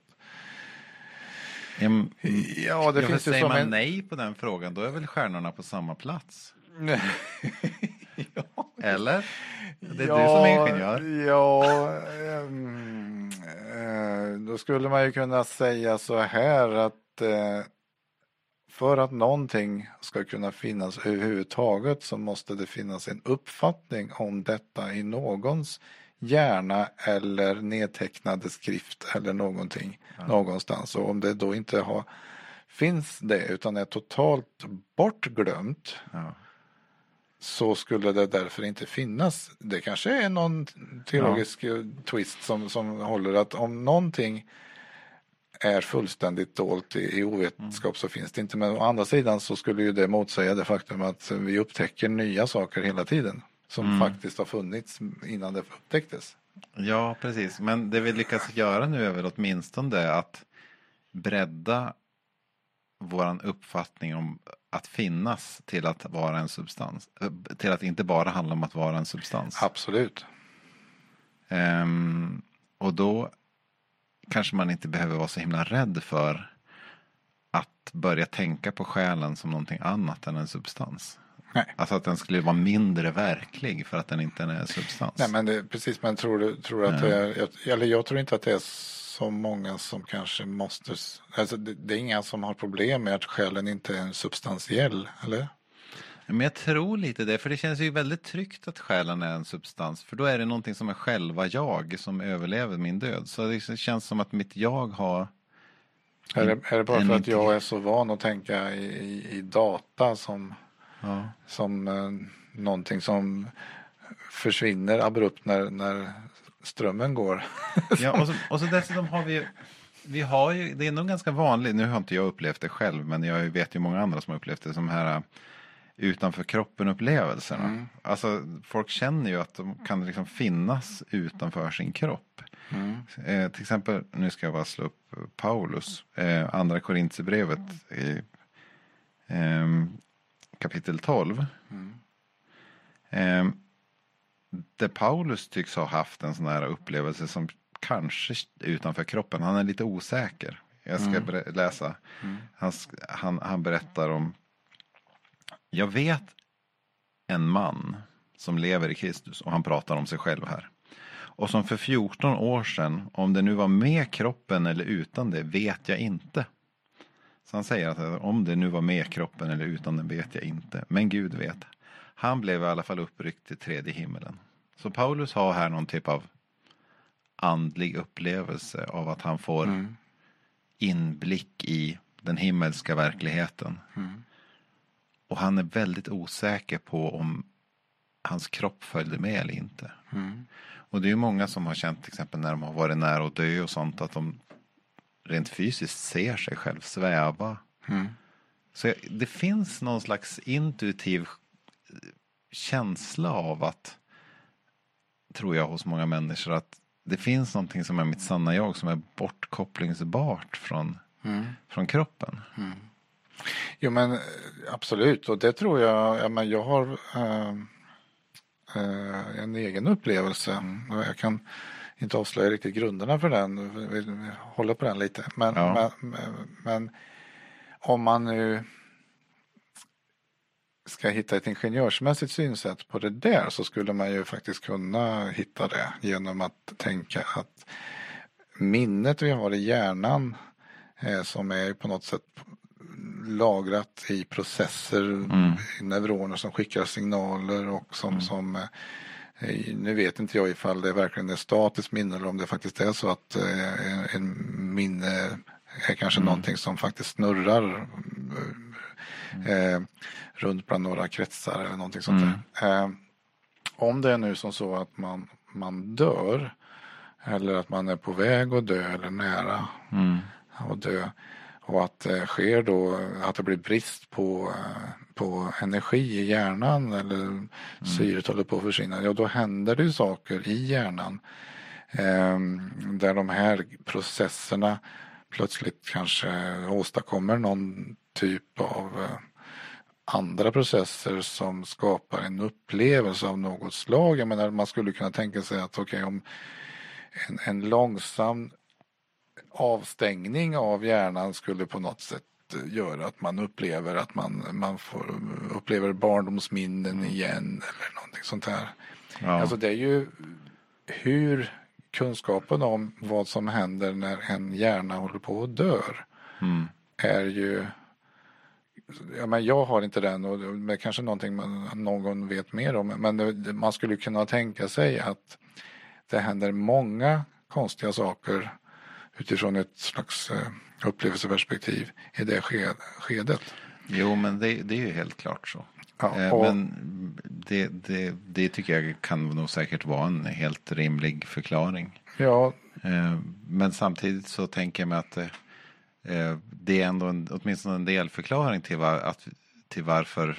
Ja, men- Ja, det ja, finns ju säger som man en... nej på den frågan då är väl stjärnorna på samma plats? ja. Eller? Det är du som är ingenjör. Ja, ehm, eh, då skulle man ju kunna säga så här att eh, för att någonting ska kunna finnas överhuvudtaget så måste det finnas en uppfattning om detta i någons hjärna eller nedtecknade skrift eller någonting någonstans. Och om det då inte har, finns det utan är totalt bortglömt Ja. Så skulle det därför inte finnas. Det kanske är någon teologisk eh, twist som, som håller att om någonting är fullständigt dolt i, i ovetenskap så finns det inte. Men å andra sidan så skulle ju det motsäga det faktum att vi upptäcker nya saker hela tiden som faktiskt har funnits innan det upptäcktes. ja, precis. Men det vi lyckas göra nu är väl åtminstone att bredda våran uppfattning om att finnas till att vara en substans. eh, Till att inte bara handla om att vara en substans. Absolut. Ehm, och då kanske man inte behöver vara så himla rädd för att börja tänka på själen som någonting annat än en substans. Nej. Alltså att den skulle vara mindre verklig för att den inte är en substans. Nej men det, precis, men tror du tror att det är, jag, eller jag tror inte att det är så många som kanske måste, alltså det, det är inga som har problem med att själen inte är substantiell, eller? Men jag tror lite det, för det känns ju väldigt tryggt att själen är en substans. För då är det någonting som är själva jag som överlever min död. Så det känns som att mitt jag har... Är det, är det bara för att jag är så van att tänka i, i, i data som, Ja. som eh, någonting som försvinner abrupt när, när strömmen går? Ja, och, så, och så dessutom har vi ju, vi har ju, det är nog ganska vanligt, nu har inte jag upplevt det själv, men jag vet ju många andra som har upplevt det, som här äh, utanför kroppen upplevelserna. Mm. Alltså folk känner ju att de kan liksom finnas utanför sin kropp. Mm. Eh, till exempel, nu ska jag bara slå upp Paulus, eh, andra Korintierbrevet i ehm, kapitel 12. Mm. Där Paulus tycks ha haft en sån här upplevelse som kanske utanför kroppen. Han är lite osäker. Jag ska Mm. läsa. Mm. Han, han, han berättar om. Jag vet en man som lever i Kristus och han pratar om sig själv här. Och som för 14 år sedan, om det nu var med kroppen eller utan det, vet jag inte. Så han säger att om det nu var med kroppen eller utan den vet jag inte. Men Gud vet. Han blev i alla fall uppryckt till tredje himmelen. Så Paulus har här någon typ av andlig upplevelse av att han får Mm. inblick i den himmelska verkligheten. Mm. Och han är väldigt osäker på om hans kropp följde med eller inte. Mm. Och det är ju många som har känt till exempel när de har varit nära att dö och sånt att de rent fysiskt ser sig själv sväva. Mm. Så det finns någon slags intuitiv känsla av att, tror jag hos många människor, att det finns någonting som är mitt sanna jag som är bortkopplingsbart från, Mm. från kroppen. Jo men eh, absolut och det tror jag, ja, men jag har eh, eh, en egen upplevelse jag kan inte avslöja riktigt grunderna för den, vi håller på den lite. Men, Ja. men, men, men om man nu ska hitta ett ingenjörsmässigt synsätt på det där så skulle man ju faktiskt kunna hitta det genom att tänka att minnet vi har i hjärnan eh, som är på något sätt lagrat i processer, Mm. i neuroner som skickar signaler och som, som eh, nu vet inte jag ifall det verkligen är statiskt minne eller om det faktiskt är så att eh, en, minne är kanske någonting som faktiskt snurrar eh, runt bland några kretsar eller någonting sånt där. Eh, om det är nu som så att man, man dör eller att man är på väg att dö eller nära Mm. att dö och att det sker då att det blir brist på, eh, på energi i hjärnan eller syret håller på att försvinna. Ja, då händer det ju saker i hjärnan eh, där de här processerna plötsligt kanske åstadkommer någon typ av eh, andra processer som skapar en upplevelse av något slag. Jag menar, man skulle kunna tänka sig att okej, om en, en långsam avstängning av hjärnan skulle på något sätt eh, göra att man upplever att man, man får, upplever barndomsminnen igen eller någonting sånt här. Ja. Alltså det är ju hur kunskapen om vad som händer när en hjärna håller på att dör Mm. är ju Ja, men jag har inte den och det är kanske någonting man, någon vet mer om. Men det, man skulle kunna tänka sig att det händer många konstiga saker utifrån ett slags eh, upplevelseperspektiv i det sked, skedet. Jo, men det, det är ju helt klart så. Ja, Eh, och- Men det, det, det tycker jag kan nog säkert vara en helt rimlig förklaring. Ja, Eh, Men samtidigt så tänker jag mig att det är ändå en, åtminstone en delförklaring till, var, att, till varför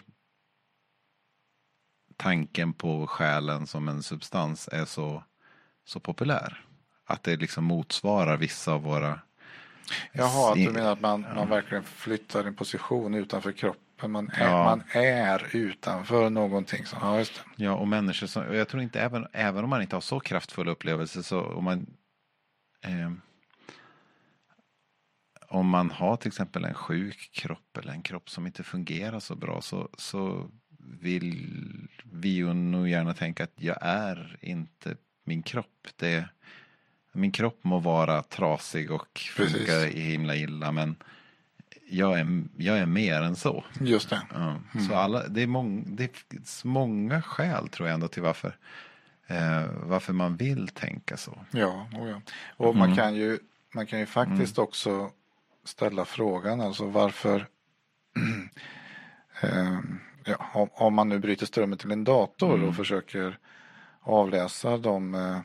tanken på själen som en substans är så, så populär. Att det liksom motsvarar vissa av våra jaha, att du menar att man, man verkligen flyttar en position utanför kroppen. Man är, Ja. man är utanför någonting. Så, ja, just det. Ja, och människor som, jag tror inte även, även om man inte har så kraftfulla upplevelser så om man eh, om man har till exempel en sjuk kropp eller en kropp som inte fungerar så bra så, så vill vi ju nog gärna tänka att jag är inte min kropp. Det, min kropp må vara trasig och funka himla illa men jag är, jag är mer än så. Just det. Ja. Så alla, det, är mång, det finns många skäl tror jag ändå till varför, eh, varför man vill tänka så. Ja, och, ja. och man kan ju, man kan ju faktiskt också ställa frågan alltså varför eh, ja, om, om man nu bryter strömmen till en dator och försöker avläsa de eh,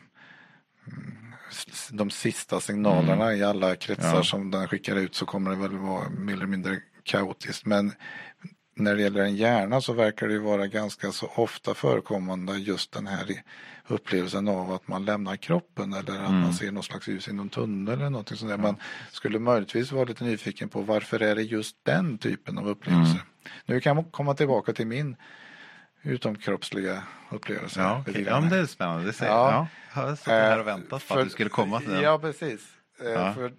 de sista signalerna i alla kretsar Ja. som den skickar ut så kommer det väl vara mer eller mindre kaotiskt. Men när det gäller en hjärna så verkar det ju vara ganska så ofta förekommande just den här upplevelsen av att man lämnar kroppen eller att man ser något slags ljus i någon tunnel eller någonting sånt där. Man skulle möjligtvis vara lite nyfiken på varför är det just den typen av upplevelse. Nu kan jag komma tillbaka till min utomkroppsliga upplevelse. Ja, grann. ja men det är spännande. Det säger, Ja. ja. Jag suttit här och Eh, väntat på för- att du skulle komma till den. Ja, precis. Eh, Ja. För,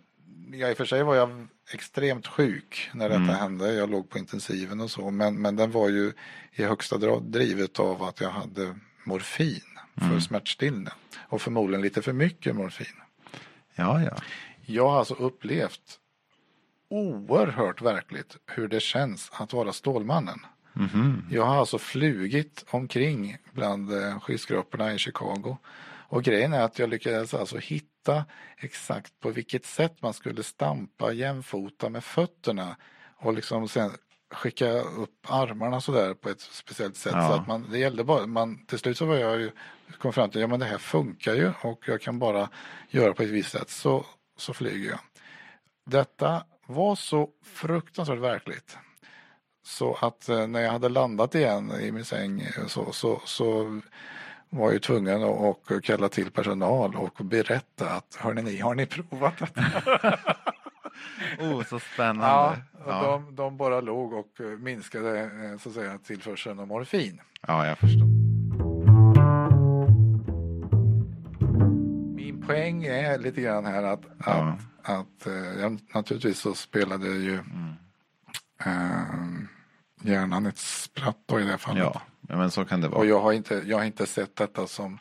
ja, I och för sig var jag extremt sjuk när detta Mm. hände. Jag låg på intensiven och så. Men, men den var ju i högsta grad drivet av att jag hade morfin för Mm. smärtstillande. Och förmodligen lite för mycket morfin. Ja, ja. Jag har alltså upplevt oerhört verkligt hur det känns att vara Stålmannen. Mhm. Jag har alltså flugit omkring bland eh, skyskraporna i Chicago. Och grejen är att jag lyckades alltså hitta exakt på vilket sätt man skulle stampa jämfota med fötterna och liksom sen skicka upp armarna sådär på ett speciellt sätt. Ja. Så att man, det gällde bara, man, till slut så var jag ju, kom fram till, ja men det här funkar ju och jag kan bara göra på ett visst sätt så, så flyger jag. Detta var så fruktansvärt verkligt. Så att eh, när jag hade landat igen i min säng eh, så, så, så var ju tvungen att och kalla till personal och berätta att hörni ni, har ni provat detta? Oh, så spännande. Ja, ja. De, de bara låg och eh, minskade eh, så att säga tillförseln av morfin. ja, jag förstår. Min poäng är lite grann här att, Ja. att, att eh, jag, naturligtvis så spelade ju Mm. eh, hjärnan ett spratt då i det fallet. Ja, ja, men så kan det vara. Och jag har inte, jag har inte sett detta som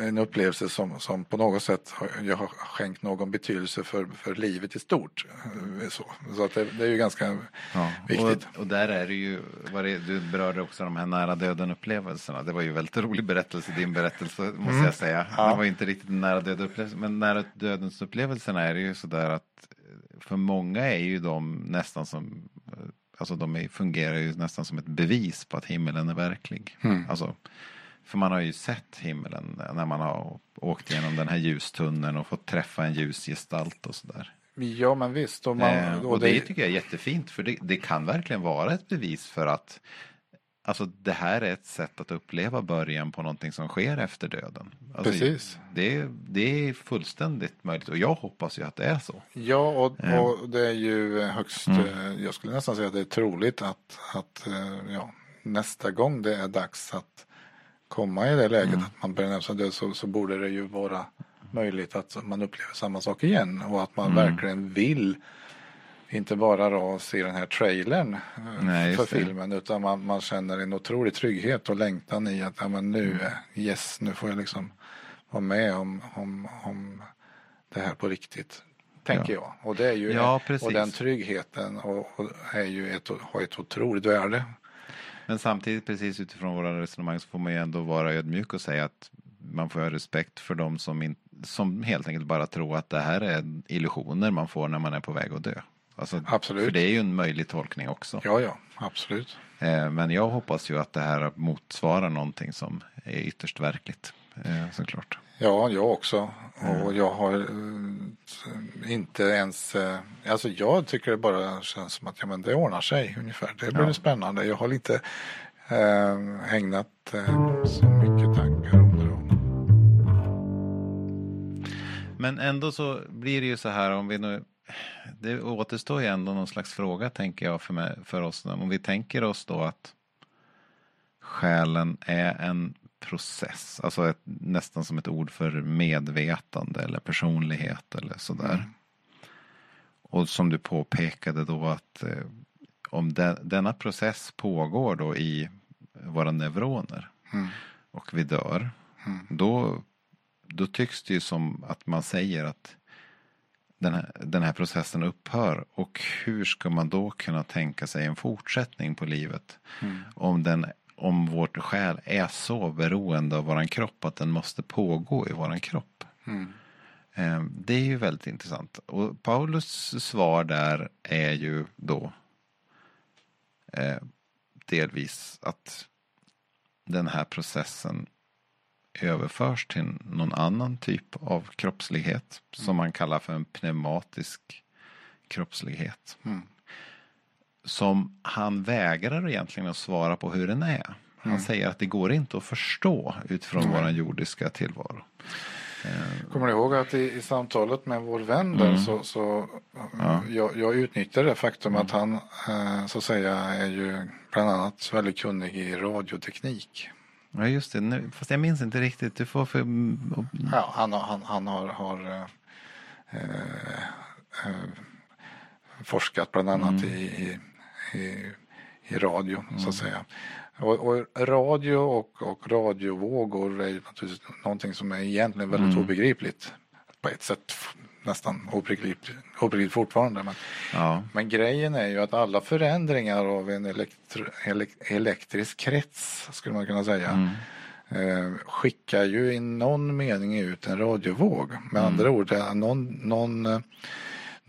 en upplevelse som, som på något sätt har, jag har skänkt någon betydelse för, för livet i stort. Eh, Så, så att det, det är ju ganska Ja, viktigt. Och, och där är det ju, vad det, du berörde också de här nära döden upplevelserna. Det var ju väldigt rolig berättelse, din berättelse måste jag säga. Mm. Ja. Det var inte riktigt en nära döden upplevelse, men nära dödens upplevelserna är det ju sådär att eh, för många är ju de nästan som, eh, alltså de är, fungerar ju nästan som ett bevis på att himmelen är verklig. Mm. Alltså, för man har ju sett himmelen när man har åkt genom den här ljustunneln och fått träffa en ljusgestalt och sådär. Ja men visst. Och, man, Eh, och och det, det, tycker jag är jättefint för det, det kan verkligen vara ett bevis för att Alltså det här är ett sätt att uppleva början på någonting som sker efter döden. Alltså, Precis. Det, det är fullständigt möjligt och jag hoppas ju att det är så. ja och, Eh. och det är ju högst, Mm. eh, jag skulle nästan säga att det är troligt att, att eh, ja, nästa gång det är dags att komma i det läget Mm. att man börjar närma sig död så, så borde det ju vara möjligt att man upplever samma sak igen och att man Mm. verkligen vill inte bara då se den här trailern eh, Nej, för filmen utan man, man känner en otrolig trygghet och längtan i att ja, men nu, Mm. yes, nu får jag liksom vara med om, om, om det här på riktigt. Tänker jag. Och det är ju Ja, och den tryggheten och, och är ju ett, har ett otroligt värde. Men samtidigt precis utifrån våra resonemang så får man ju ändå vara ödmjuk och säga att man får ha respekt för de som, in, som helt enkelt bara tror att det här är illusioner man får när man är på väg att dö. Alltså, Absolut. För det är ju en möjlig tolkning också. Ja, ja, absolut. Eh, Men jag hoppas ju att det här motsvarar någonting som är ytterst verkligt. eh, Såklart. Ja, jag också. Och jag har eh, inte ens, eh, alltså jag tycker det bara känns som att ja, men det ordnar sig ungefär. Det blir Ja. spännande. Jag har inte eh, ägnat eh, så mycket tankar om det. Då. Men ändå så blir det ju så här om vi nu det återstår ju ändå någon slags fråga tänker jag för, mig, för oss. Om vi tänker oss då att själen är en process, alltså ett, nästan som ett ord för medvetande eller personlighet eller sådär. Mm. Och som du påpekade då att eh, om de, denna process pågår då i våra neuroner Mm. och vi dör, Mm. då, då tycks det ju som att man säger att den här, den här processen upphör och hur ska man då kunna tänka sig en fortsättning på livet Mm. om, den, om vårt själ är så beroende av våran kropp att den måste pågå i våran kropp. Mm. Eh, Det är ju väldigt intressant. Och Paulus svar där är ju då eh, delvis att den här processen överförs till någon annan typ av kroppslighet som man kallar för en pneumatisk kroppslighet. Mm. Som han vägrar egentligen att svara på hur den är. Han Mm. säger att det går inte att förstå utifrån Nej. våran jordiska tillvaro. Kommer du ihåg att i, i samtalet med vår vän där Mm. så, så Ja. jag, jag utnyttjade det faktum att han eh, så att säga är ju bland annat väldigt kunnig i radioteknik. Ja just det, nu, fast jag minns inte riktigt. Du får för... Ja, han, han, han har, har eh, eh, eh, forskat bland annat i, i, i, i radio så att säga. Och, och radio och, och radiovågor är naturligtvis någonting som är egentligen väldigt obegripligt. På ett sätt nästan obegripligt, obegripligt fortfarande. Men, Ja. men grejen är ju att alla förändringar av en elektro, elek, elektrisk krets skulle man kunna säga Mm. eh, skickar ju i någon mening ut en radiovåg. Med andra ord, någon, någon, eh,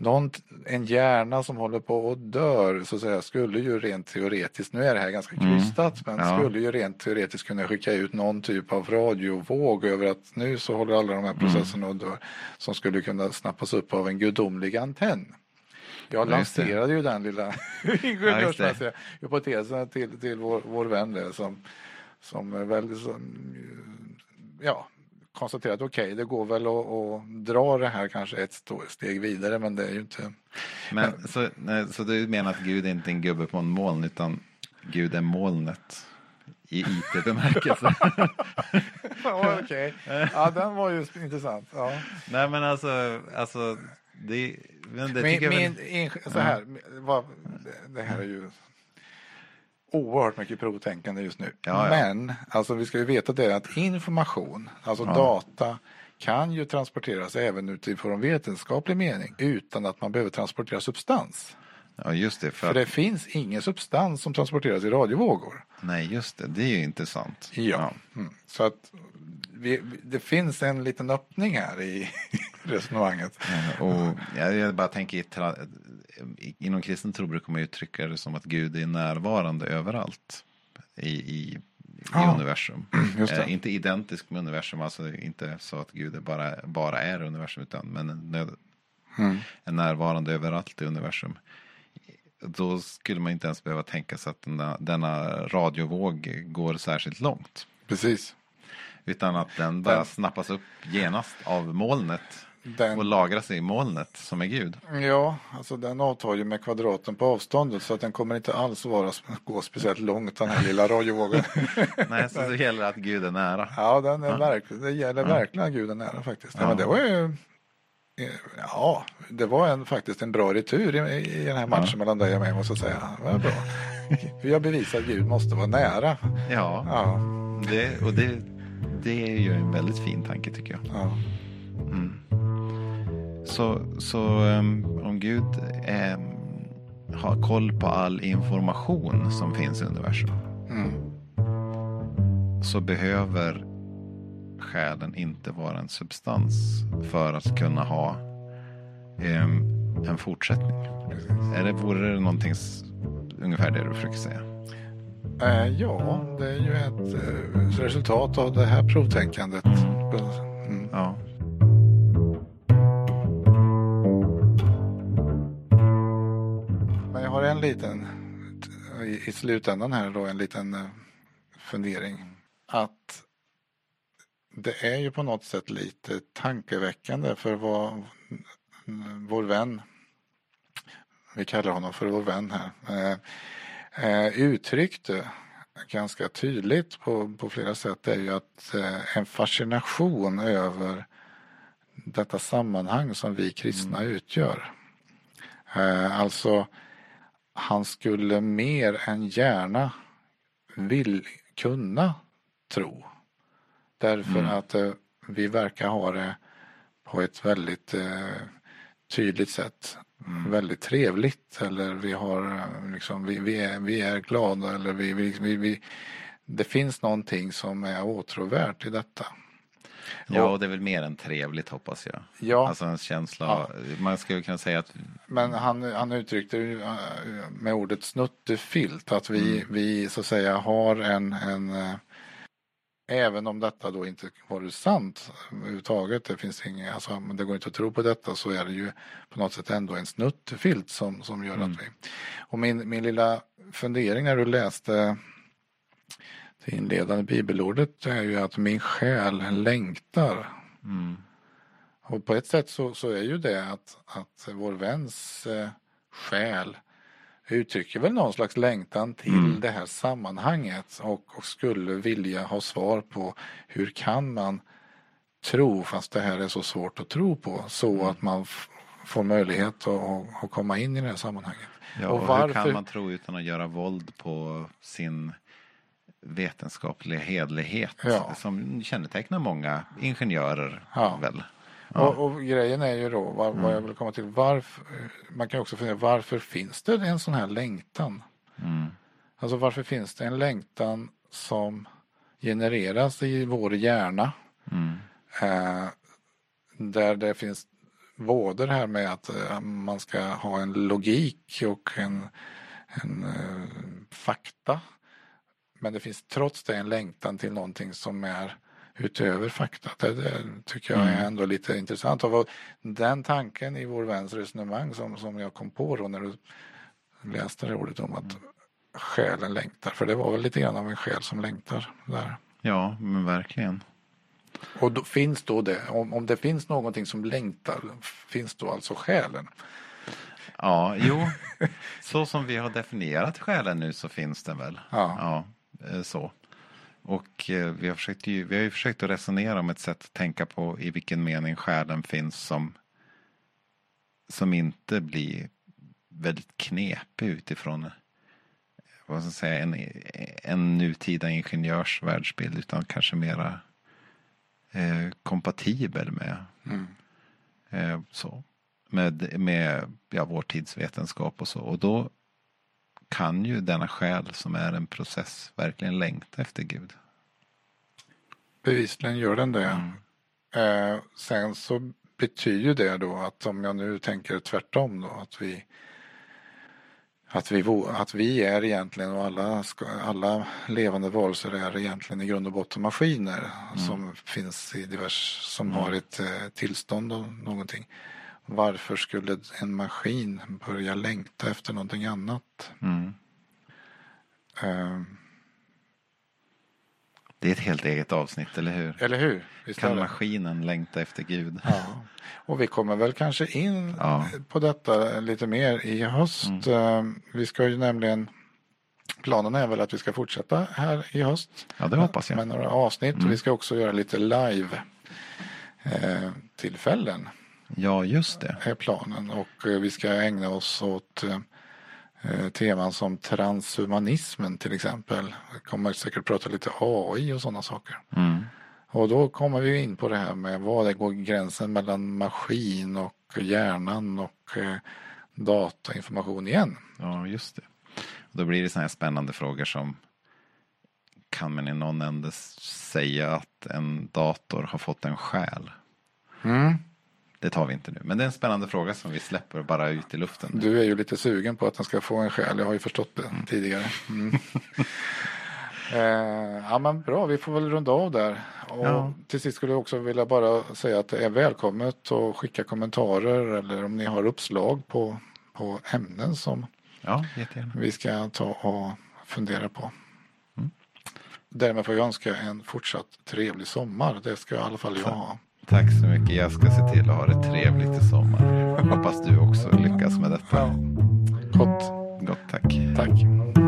någon, en hjärna som håller på och dör så att säga skulle ju rent teoretiskt, nu är det här ganska krystat, men Ja. skulle ju rent teoretiskt kunna skicka ut någon typ av radiovåg över att nu så håller alla de här processerna och dör som skulle kunna snappas upp av en gudomlig antenn. Jag lanserade ju den lilla Ja, ingenjörsmässiga hypotesen till, till vår, vår vän där som, som är väldigt som, ja, konstaterat okej det går väl att, att dra det här kanske ett steg vidare men det är ju inte Men, så, så du menar att Gud är inte en gubbe på en moln utan Gud är molnet i IT-bemärkelse? ja, okej. Ja, den var ju intressant. Ja. nej men alltså, alltså det, men det Min, min, väl, så här, vad, det här är ju oerhört mycket provtänkande just nu. Ja, ja. Men alltså, vi ska ju veta det att information, alltså data, kan ju transporteras även utifrån vetenskaplig mening utan att man behöver transportera substans. Ja just det, för, För att, det finns ingen substans som transporteras i radiovågor. nej just det, det är ju intressant. Ja. Mm. Så att vi, det finns en liten öppning här i resonemanget. Ja, Och jag, bara tänker, inom kristen tro brukar man uttrycka det som att Gud är närvarande överallt i, i, i Ja. universum. Just det. Eh, inte identisk med universum, alltså inte så att Gud är bara, bara är universum, utan men nöd, Mm. är närvarande överallt i universum. Då skulle man inte ens behöva tänka sig att denna, denna radiovåg går särskilt långt. Precis. Utan att den bara Den- snappas upp genast av molnet Den, och lagras i molnet som är Gud. Ja, alltså den avtar ju med kvadraten på avståndet så att den kommer inte alls vara, gå speciellt långt den här lilla radiovågen. Nej, så det gäller att Gud är nära. ja, den är verkligen, det gäller verkligen att guden nära faktiskt. Ja. Men det var ju, eh, ja, det var en, faktiskt en bra retur i, i den här matchen mellan dig och mig måste jag säga. Det var bra. Vi har bevisat att Gud måste vara nära. Ja, Ja, det, och det, det är ju en väldigt fin tanke tycker jag. ja. Så, så um, om Gud um, har koll på all information som finns i universum Mm. så behöver själen inte vara en substans för att kunna ha um, en fortsättning. Är det, vore det någonting ungefär det du försöker säga? Eh, ja, det är ju ett eh, resultat av det här provtänkandet. Mm. Ja. Har en liten, i, i slutändan här då, en liten eh, fundering. Att det är ju på något sätt lite tankeväckande för vad mm, vår vän, vi kallar honom för vår vän här, eh, eh, uttryckte ganska tydligt på, på flera sätt är ju att eh, en fascination över detta sammanhang som vi kristna utgör. Eh, alltså, han skulle mer än gärna vill kunna tro. Därför Mm. att eh, vi verkar ha det på ett väldigt eh, tydligt sätt väldigt trevligt eller vi har eh, liksom, vi, vi, är, vi är glada eller vi, vi, vi, vi det finns någonting som är åtråvärt i detta. Ja, och det är väl mer än trevligt hoppas jag. Ja. Alltså en känsla, Ja. man skulle kunna säga att Men han, han uttryckte ju eh, med ordet snuttefilt att vi, vi så att säga har en, en eh, Även om detta då inte vore sant överhuvudtaget, det finns inget, alltså men det går inte att tro på detta så är det ju på något sätt ändå en snuttefilt som, som gör att vi Och min, min lilla fundering när du läste det inledande bibelordet är ju att min själ längtar mm, och på ett sätt så, så är ju det att, att vår väns eh, själ uttrycker väl någon slags längtan till Mm. det här sammanhanget och, och skulle vilja ha svar på hur kan man tro fast det här är så svårt att tro på så Mm. att man får möjlighet att komma in i det här sammanhanget. ja, Och och varför- hur kan man tro utan att göra våld på sin vetenskapliga hedlighet Ja. som kännetecknar många ingenjörer Ja. väl? Och, och grejen är ju då, vad, Mm. vad jag vill komma till, varför, man kan också fundera, varför finns det en sån här längtan? Mm, Alltså varför finns det en längtan som genereras i vår hjärna mm, eh, där det finns både det här med att eh, man ska ha en logik och en, en eh, fakta. Men det finns trots det en längtan till någonting som är utöver fakta. Det, det tycker jag är Mm. ändå lite intressant. Och den tanken i vår väns resonemang som, som jag kom på då när du läste det ordet om att själen längtar. För det var väl lite grann av en själ som längtar där. ja, men verkligen. Och då finns då det, om, om det finns någonting som längtar, finns då alltså själen? Ja, jo, så som vi har definierat själen nu så finns den väl. Ja. Ja, så. Och eh, vi har, försökt ju, vi har ju försökt att resonera om ett sätt att tänka på i vilken mening själen finns som, som inte blir väldigt knepig utifrån vad ska jag säga, en, en nutida ingenjörs världsbild utan kanske mera eh, kompatibel med Mm. eh, så, med, med ja, vår tids vetenskap och så. Och då kan ju denna själ som är en process verkligen längta efter Gud. Bevisligen gör den det. Mm. Eh, sen så betyder det då att om jag nu tänker tvärtom då att vi att vi, att vi är egentligen och alla, alla levande varelser är egentligen i grund och botten maskiner som finns i divers, som har ett eh, tillstånd av någonting. Varför skulle en maskin börja längta efter någonting annat? Mm. Eh, Det är ett helt eget avsnitt, eller hur? eller hur? Visst Kan maskinen längta efter Gud? Ja. Och vi kommer väl kanske in Ja. på detta lite mer i höst. Eh, Vi ska ju nämligen Planen är väl att vi ska fortsätta här i höst. Ja, det hoppas jag. Med några avsnitt och vi ska också göra lite live eh, Ja, just det. är planen och eh, vi ska ägna oss åt eh, eh, teman som transhumanismen till exempel. Vi kommer säkert prata lite AI och sådana saker. Mm. Och då kommer vi in på det här med vad det går gränsen mellan maskin och hjärnan och datainformation igen. Ja, just det. Och då blir det sådana här spännande frågor som kan man i någon ände säga att en dator har fått en själ? Mm. Det tar vi inte nu. Men det är en spännande fråga som vi släpper bara ut i luften. Du är ju lite sugen på att den ska få en själ. Jag har ju förstått det tidigare. Mm. eh, ja men bra, vi får väl runda av där. Och Ja. Till sist skulle jag också vilja bara säga att det är välkommet att skicka kommentarer eller om ni har uppslag på, på ämnen som Ja, vi ska ta och fundera på. Mm. Därmed får jag önska en fortsatt trevlig sommar. Det ska i alla fall jag ha. Tack så mycket. Jag ska se till att ha det trevligt i sommar. Hoppas du också lyckas med detta. Ja. Gott, Gott tack. tack.